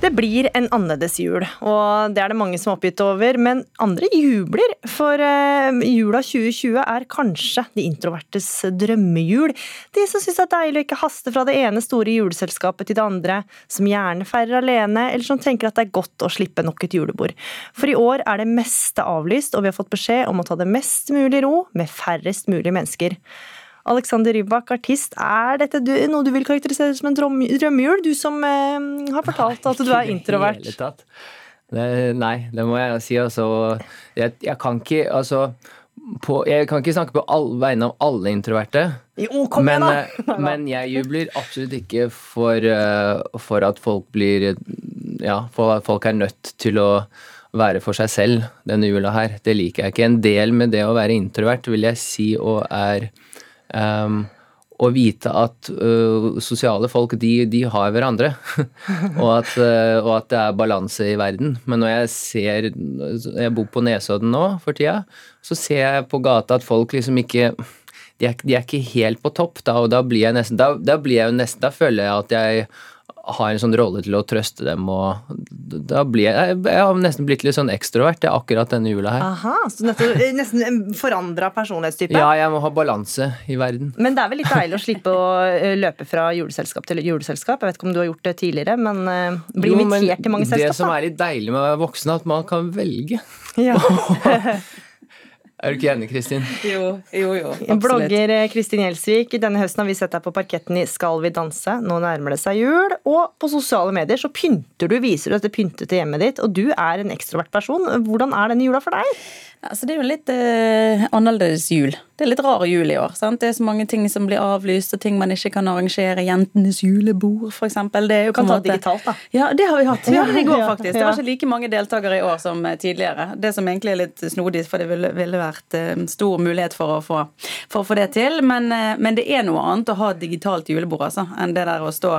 Det blir en annerledes jul, og det er det mange som er oppgitt over. Men andre jubler, for uh, jula 2020 er kanskje de introvertes drømmejul. De som syns det er deilig å ikke haste fra det ene store juleselskapet til det andre, som gjerne feirer alene, eller som tenker at det er godt å slippe nok et julebord. For i år er det meste avlyst, og vi har fått beskjed om å ta det mest mulig ro med færrest mulig mennesker. Alexander Rybak, artist. Er dette noe du vil karakterisere som en drømmehjul? Du som eh, har fortalt at du er introvert. Hele tatt. Det, nei, det må jeg si. Altså, jeg, jeg kan ikke Altså på, jeg kan ikke snakke på all, vegne av alle introverte. Jo, kom men, igjen da! Eh, men jeg jubler absolutt ikke for, uh, for, at folk blir Ja, for at folk er nødt til å være for seg selv denne jula her. Det liker jeg ikke. En del med det å være introvert vil jeg si og er Um, å vite at uh, sosiale folk, de, de har hverandre. og, at, uh, og, at, det er balanse i verden. Men når jeg ser Jeg bor på Nesodden nå for tida. Så ser jeg på gata at folk liksom ikke de er, de er ikke helt på topp, da, og da blir jeg nesten Da, da blir jeg nesten Da føler jeg at jeg har en sånn rolle til å trøste dem, og da blir jeg Jeg har nesten blitt litt sånn ekstrovert akkurat denne jula her. Aha, så nettopp, nesten en forandra personlighetstype? Ja, jeg må ha balanse i verden. Men det er vel litt deilig å slippe å eh, løpe fra juleselskap til juleselskap? Jeg vet ikke om du har gjort det tidligere, men bli invitert til mange selskap? Det som er litt deilig med å være voksen, er at man kan velge. Ja. Er du ikke enig, Kristin? Jo, jo, jo. Absolutt. Blogger eh, Kristin Gjelsvik, denne høsten har vi sett deg på parketten i Skal vi danse. Nå nærmer det seg jul. Og på sosiale medier så pynter du, viser du dette pyntete hjemmet ditt. Og du er en ekstrovert person. Hvordan er denne jula for deg? Altså, det er jo litt eh, annerledes jul. Det er litt rar jul i år. Sant? Det er så mange ting som blir avlyst, og ting man ikke kan arrangere. Jentenes julebord, f.eks. Det er jo kan ta det digitalt, da. Ja, det har vi hatt. Vi hadde det i går, faktisk. Det var ikke like mange deltakere i år som eh, tidligere. Det som egentlig er litt snodig, for det ville, ville vært eh, stor mulighet for å få, for å få det til. Men, eh, men, det er noe annet å ha digitalt julebord altså, enn det der å stå,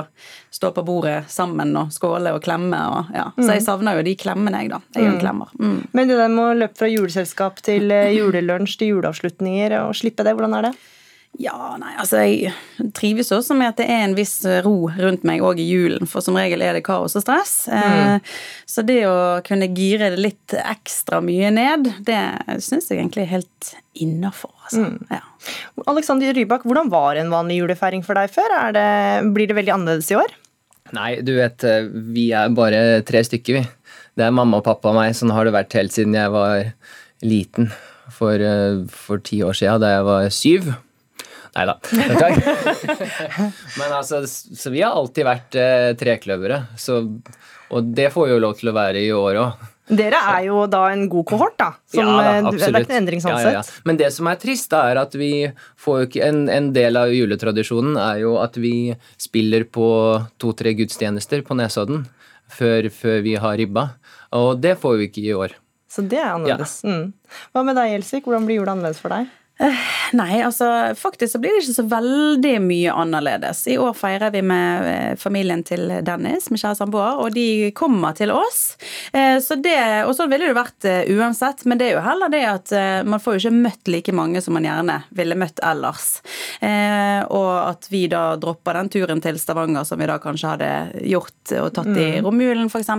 stå på bordet sammen og skåle og klemme. Og, ja. Så jeg mm. savner jo de klemmene, jeg, da. Jeg er jo en mm. klemmer. Mm. Men det der med å løpe fra juleselskap til julelunsj, til juleavslutninger, og slippe det? Hvordan er det? Ja, nei, altså jeg trives også med at det er en viss ro rundt meg òg i julen, for som regel er det kaos og stress. Eh, mm. Så det å kunne gire det litt ekstra mye ned, det syns jeg egentlig er helt innafor. Altså. Mm. Ja. Alexander Rybak, hvordan var en vanlig julefeiring for deg før? Det, blir det veldig annerledes i år? Nei, du vet, eh, vi er bare tre stykker, vi. Det er mamma og pappa og meg. Sånn har det vært helt siden jeg var liten for, eh, for ti år siden, da jeg var syv. Nei da. Men altså, så vi har alltid vært eh, trekløvere. Så, og det får vi jo lov til å være i år òg. Dere er jo da en god kohort, da. Som, ja, da, absolutt. Eh, det er ikke en endring sånn ja, ja, ja. Men det som er trist, da, er at vi får jo ikke en, en del av juletradisjonen er jo at vi spiller på to-tre gudstjenester på Nesodden før, før vi har ribba. Og det får vi ikke i år. Så det er annerledes. Ja. Mm. Hva med deg, Gjelsvik? Hvordan blir jula annerledes for deg? Eh, nei, altså faktisk så blir det ikke så veldig mye annerledes. I år feirer vi med eh, familien til Dennis, min kjære samboer, og de kommer til oss. Eh, så det, og sånn ville det vært uansett, men det er jo heller det at man får jo ikke møtt like mange som man gjerne ville møtt ellers. Og at vi da dropper den turen til Stavanger som vi da kanskje hadde gjort og tatt i mm. romjulen f.eks.,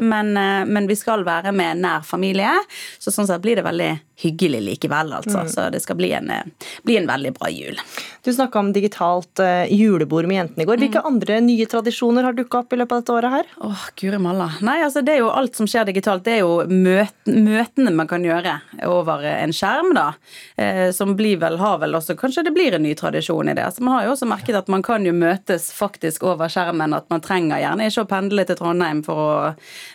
men, men vi skal være med nær familie, så sånn sett blir det veldig hyggelig likevel, altså. Mm. Så det skal bli en, bli en, veldig bra jul. Du snakka om digitalt uh, julebord med jentene i går. Hvilke mm. andre nye tradisjoner har dukka opp i løpet av dette året her? Åh, oh, guri malla. Nei, altså det er jo alt som skjer digitalt. Det er jo møt, møtene man kan gjøre over en skjerm, da. Eh, som blir vel, har vel også Kanskje det blir en ny tradisjon i det. Altså, man har jo også merket at man kan jo møtes faktisk over skjermen. At man trenger gjerne ikke å pendle til Trondheim for å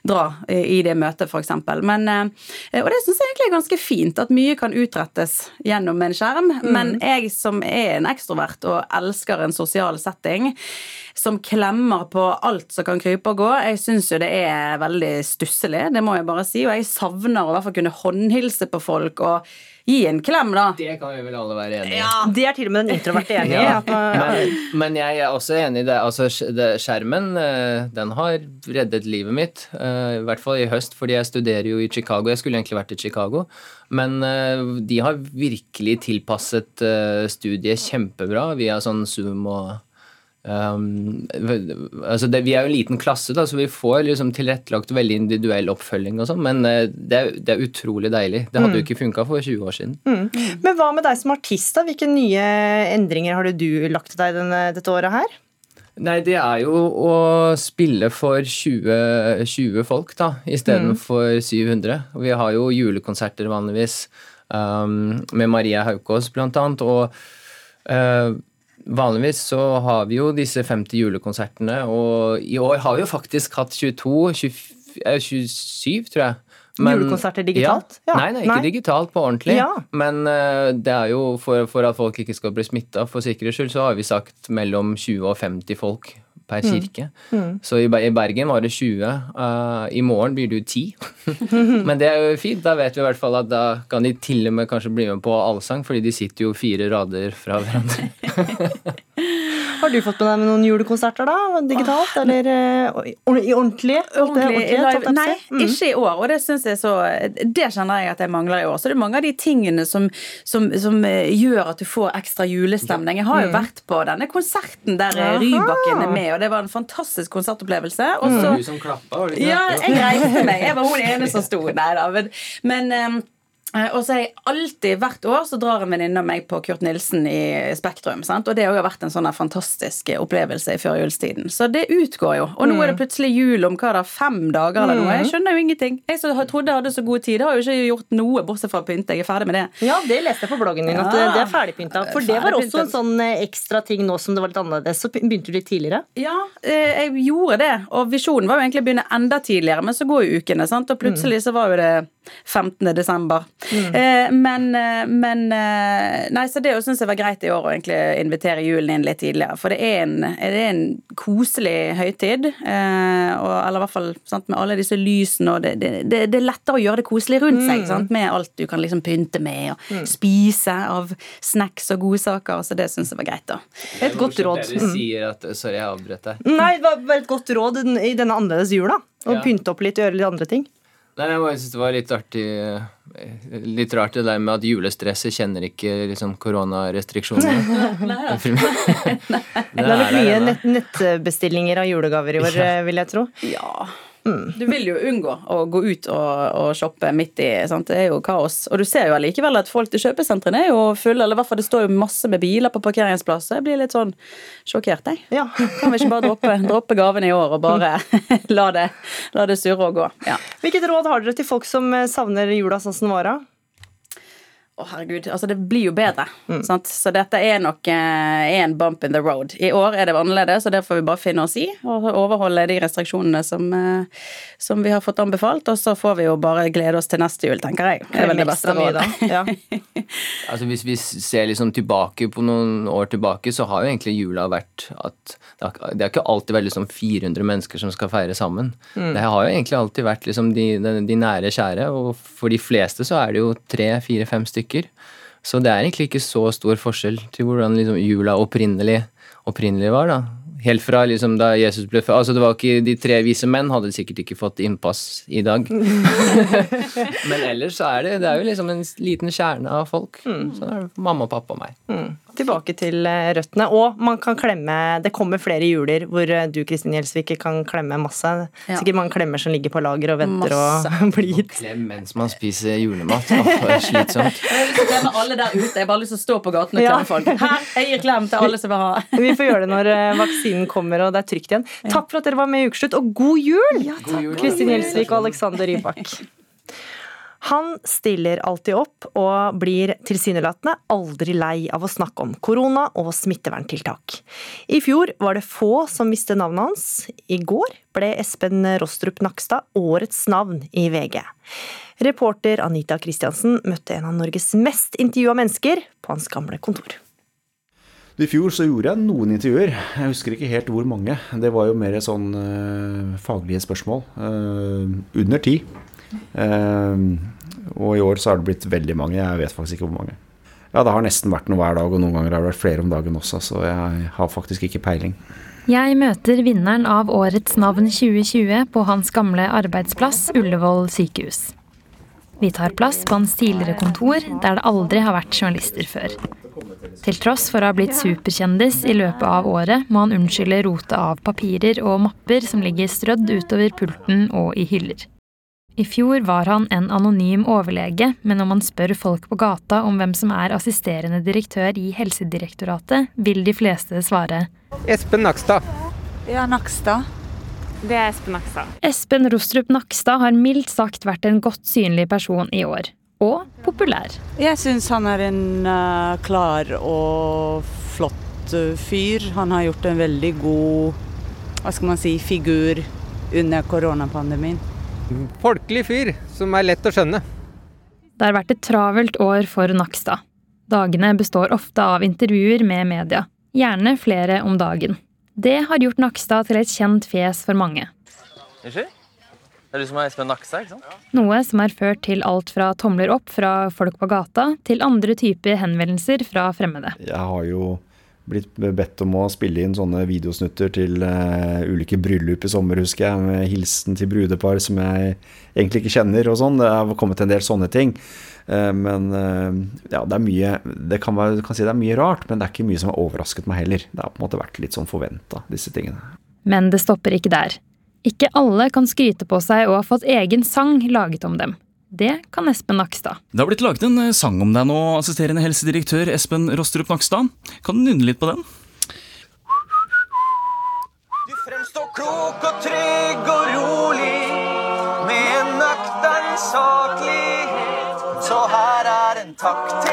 dra i, det møtet, f.eks. Men eh, Og det syns jeg egentlig er ganske fint fint at mye kan utrettes gjennom en skjerm, mm. men jeg som er en ekstrovert og elsker en sosial setting, som klemmer på alt som kan krype og gå, jeg syns jo det er veldig stusslig, det må jeg bare si, og jeg savner å i hvert fall kunne håndhilse på folk og gi en klem, da. Det kan vi vel alle være enig i. Ja, Det er til og med den introverte enig i. ja. men, men, jeg er også enig i det. Altså, skjermen, eh, den har reddet livet mitt. Eh, I hvert fall i høst, fordi jeg studerer jo i Chicago. Jeg skulle egentlig vært i Chicago. Men eh, de har virkelig tilpasset studiet kjempebra via sånn Zoom og Um, altså det, vi er jo en liten klasse, da, så vi får liksom tilrettelagt veldig individuell oppfølging, og sånn, men uh, det, er, det, er, utrolig deilig. Det hadde mm. jo ikke funka for 20 år siden. Mm. Men hva med deg som artist? da? Hvilke nye endringer har du lagt til deg denne, dette året her? Nei, det er jo å spille for 20, 20 folk, da, istedenfor mm. 700. Vi har jo julekonserter vanligvis um, med Maria Haukås, blant annet. og uh, Vanligvis så har vi jo disse 50 julekonsertene, og i år har vi jo faktisk hatt 22, 20, 27, tror jeg. Men, Julekonserter digitalt? Ja. Nei, nei, ikke nei. digitalt, på ordentlig. Ja. Men uh, det er jo for, for, at folk ikke skal bli smitta, for sikkerhets skyld, så har vi sagt mellom 20 og 50 folk per mm. kirke. Mm. Mm. Så i, Bergen var det 20. Uh, eh, I morgen blir det jo 10. Men det er jo fint. Da vet vi i hvert fall at da kan de til og med kanskje bli med på allsang, fordi de sitter jo fire rader fra hverandre. Har du fått med deg med noen julekonserter, da? Digitalt, eller uh, i ordentlig? ordentlig? Nei, mm. ikke i år. Og det syns jeg så Det kjenner jeg at jeg mangler i år. Så det er mange av de tingene som, som, som gjør at du får ekstra julestemning. Jeg har jo mm. vært på denne konserten der Rybakken er med, og det var en fantastisk konsertopplevelse. Og så, du som klappa? Ja, jeg reiste meg. Jeg var hun ene som sto. Nei da. Men, men um, Eh, og så har jeg alltid, Hvert år så drar en venninne av meg på Kurt Nilsen i Spektrum. Sant? Og det har jo vært en sånn fantastisk opplevelse i førjulstiden. Så det utgår jo. Og nå er det mm. plutselig jul om hva da, fem dager eller noe. Jeg mm. skjønner jo ingenting. Jeg som trodde jeg hadde så god tid, har jo ikke gjort noe bortsett fra å pynte. Jeg er ferdig med det. Ja, det leste jeg på bloggen din, at det er ferdigpynta. For det var også en sånn eh, ekstra ting nå som det var litt annerledes. Så begynte du litt tidligere? Ja, eh, jeg gjorde det. Og visjonen var jo egentlig å begynne enda tidligere, men så går jo ukene, sant. Og plutselig så var jo det 15. desember. Mm. Eh, men, eh, men, eh, Nei, så det syns jeg var greit i år å egentlig invitere julen inn litt tidligere. For det er en, det er en koselig høytid. Og, eller i hvert fall sant, med alle disse lysene, og det, det, det, er lettere å gjøre det koselig rundt seg. Mm. Sant, med alt du kan liksom pynte med, og mm. spise av snacks og godsaker. Så det syns jeg var greit, da. Et godt råd. Du sier at, sorry, jeg avbrøt deg. Nei, det var et godt råd i denne annerledes jula. Å ja. pynte opp litt og gjøre litt andre ting. Nei, jeg bare synes det var litt artig Litt rart det der med at julestresset kjenner ikke liksom koronarestriksjoner. Nei, det har vært mye nettbestillinger av julegaver i år, ja. vil jeg tro. Ja, Mm. Du vil jo unngå å gå ut og, og shoppe midt i. Sant? Det er jo kaos. Og du ser jo allikevel at folk til kjøpesentrene er jo fulle. Eller i hvert fall det står jo masse med biler på parkeringsplasser. Jeg blir litt sånn sjokkert, jeg. Ja. Kan vi ikke bare droppe, droppe gavene i år og bare la, det, la det surre og gå? Ja. Hvilket råd har dere til folk som savner jula sånn som den var? Å, herregud. Altså, det blir jo bedre. Mm. Så dette er nok eh, en bump in the road. I år er det annerledes, og det får vi bare finne oss i. Og overholde de restriksjonene som, eh, som, vi har fått anbefalt. Og så får vi jo bare glede oss til neste jul, tenker jeg. Det er vel det beste rådet. Ja. altså, hvis vi ser liksom tilbake på noen år tilbake, så har jo egentlig jula vært at det har, det har ikke alltid vært liksom 400 mennesker som skal feire sammen. Mm. Det har jo egentlig alltid vært liksom de, de, de nære kjære, og for de fleste så er det jo tre, fire, fem stykker stykker. Så det er egentlig ikke så stor forskjell til hvordan liksom jula opprinnelig, opprinnelig var. da. Helt fra liksom da Jesus ble født altså det var ikke De tre vise menn hadde sikkert ikke fått innpass i dag. Men ellers så er det, det er jo liksom en liten kjerne av folk. Mm. Så er det mamma, pappa og meg. Mm tilbake til eh, røttene. Og man kan klemme Det kommer flere juler hvor eh, du Kristin Gjelsvik kan klemme masse. Ja. Sikkert mange klemmer som ligger på lager og venter masse. og blir gitt. Klem mens man spiser julemat. er slitsomt. Klemme alle der ute. Jeg har bare lyst til å stå på gaten og klemme folk. Her, jeg gir klem til alle som vil ha. Vi får gjøre det når eh, vaksinen kommer og det er trygt igjen. Takk for at dere var med i Ukeslutt, og god jul! Ja, Kristin Gjelsvik og Alexander Rybak. Han stiller alltid opp og blir tilsynelatende aldri lei av å snakke om korona og smitteverntiltak. I fjor var det få som visste navnet hans. I går ble Espen Rostrup Nakstad årets navn i VG. Reporter Anita Kristiansen møtte en av Norges mest intervjua mennesker på hans gamle kontor. I fjor så gjorde jeg noen intervjuer. Jeg husker ikke helt hvor mange. Det var jo mer sånn uh, faglige spørsmål. Uh, under ti. Ehm, og i år så har det blitt veldig mange. Jeg vet faktisk ikke hvor mange. Ja, det har nesten vært noe hver dag, og noen ganger har det vært flere om dagen også, så jeg har faktisk ikke peiling. Jeg møter vinneren av Årets navn 2020 på hans gamle arbeidsplass Ullevål sykehus. Vi tar plass på hans tidligere kontor, der det aldri har vært journalister før. Til tross for å ha blitt superkjendis i løpet av året, må han unnskylde rotet av papirer og mapper som ligger strødd utover pulten og i hyller. I fjor var han en anonym overlege, men om man spør folk på gata om hvem som er assisterende direktør i Helsedirektoratet, vil de fleste svare Espen Nakstad. Ja, Nakstad. Det er Espen Nakstad. Espen Rostrup Nakstad har mildt sagt vært en godt synlig person i år. Og populær. Jeg syns han er en uh, klar og flott uh, fyr. Han har gjort en veldig god hva skal man si, figur under koronapandemien. Folkelig fyr som er lett å skjønne. Det har vært et travelt år for Nakstad. Dagene består ofte av intervjuer med media, gjerne flere om dagen. Det har gjort Nakstad til et kjent fjes for mange. Unnskyld? Det er du som er Espen Nakstad, ikke sant? Noe som har ført til alt fra tomler opp fra folk på gata, til andre typer henvendelser fra fremmede. Jeg har jo blitt bedt om å spille inn sånne videosnutter til uh, ulike bryllup i sommer, husker jeg, med hilsen til brudepar som jeg egentlig ikke kjenner og sånn. Det har kommet en del sånne ting. Uh, men uh, ja, det er mye det kan, være, kan si det er mye rart, men det er ikke mye som har overrasket meg heller. Det har på en måte vært litt sånn forventa, disse tingene. Men det stopper ikke der. Ikke alle kan skryte på seg å ha fått egen sang laget om dem. Det kan Espen Nakstad. Det har blitt laget en eh, sang om deg nå, assisterende helsedirektør Espen Rostrup Nakstad. Kan du nynne litt på den? Du fremstår klok og trygg og rolig, med en nøktern saklighet. Så her er en takk til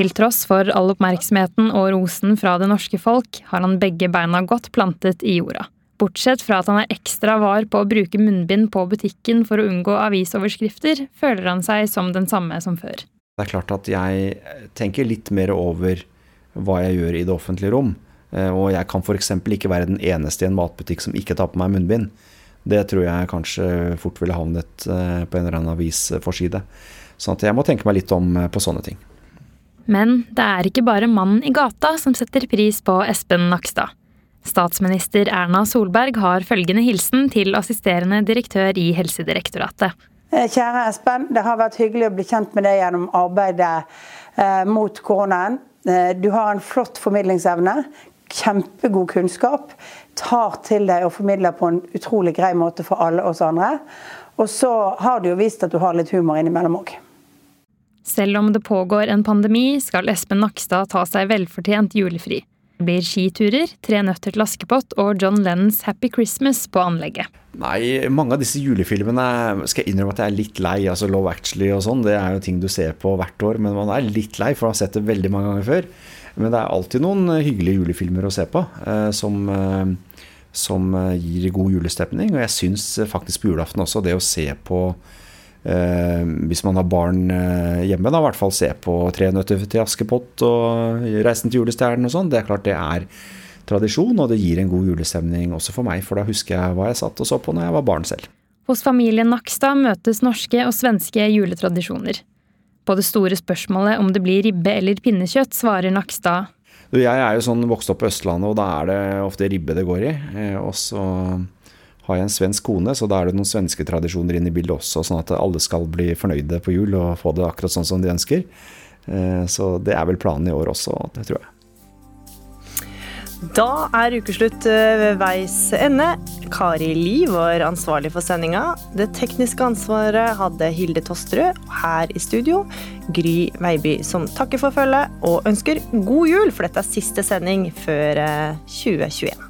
Til tross for all oppmerksomheten og rosen fra det norske folk, har han begge beina godt plantet i jorda. Bortsett fra at han er ekstra var på å bruke munnbind på butikken for å unngå avisoverskrifter, føler han seg som den samme som før. Det er klart at jeg tenker litt mer over hva jeg gjør i det offentlige rom. Eh, og jeg kan f.eks. ikke være den eneste i en matbutikk som ikke tar på meg munnbind. Det tror jeg kanskje fort ville havnet eh, på en eller annen avisforside. Så jeg må tenke meg litt om eh, på sånne ting. Men det er ikke bare mannen i gata som setter pris på Espen Nakstad. Statsminister Erna Solberg har følgende hilsen til assisterende direktør i Helsedirektoratet. Kjære Espen, det har vært hyggelig å bli kjent med deg gjennom arbeidet eh, mot koronaen. Eh, du har en flott formidlingsevne, kjempegod kunnskap. Tar til deg og formidler på en utrolig grei måte for alle oss andre. Og så har du jo vist at du har litt humor innimellom òg. Selv om det pågår en pandemi, skal Espen Nakstad ta seg velfortjent julefri. Det blir skiturer, Tre nøtter til Askepott og John Lennons Happy Christmas på anlegget. Nei, mange av disse julefilmene skal jeg innrømme at jeg er litt lei. altså Love Actually og sånn, det er jo ting du ser på hvert år, men man er litt lei, for man har sett det veldig mange ganger før. Men det er alltid noen hyggelige julefilmer å se på, eh, som, eh, som gir god julestemning. Og jeg syns faktisk på julaften også det å se på Eh, hvis man har barn eh, hjemme, da i hvert fall se på 'Tre nøtter til Askepott' og 'Reisen til julestjernen' og sånn. Det er klart det er tradisjon, og det gir en god julestemning også for meg, for da husker jeg hva jeg satt og så på når jeg var barn selv. Hos familien Nakstad møtes norske og svenske juletradisjoner. På det store spørsmålet om det blir ribbe eller pinnekjøtt, svarer Nakstad Jeg er jo sånn vokst opp på Østlandet, og da er det ofte ribbe det går i. Eh, og så har jeg en svensk kone, så da er det noen svenske tradisjoner inn i bildet også, sånn at alle skal bli fornøyde på jul og få det akkurat sånn som de ønsker. Så det er vel planen i år også, det tror jeg. Da er ukeslutt ved veis ende. Kari Li var ansvarlig for sendinga. Det tekniske ansvaret hadde Hilde Tosterud. Her i studio Gry Veiby, som takker for følget og ønsker god jul, for dette er siste sending før 2021.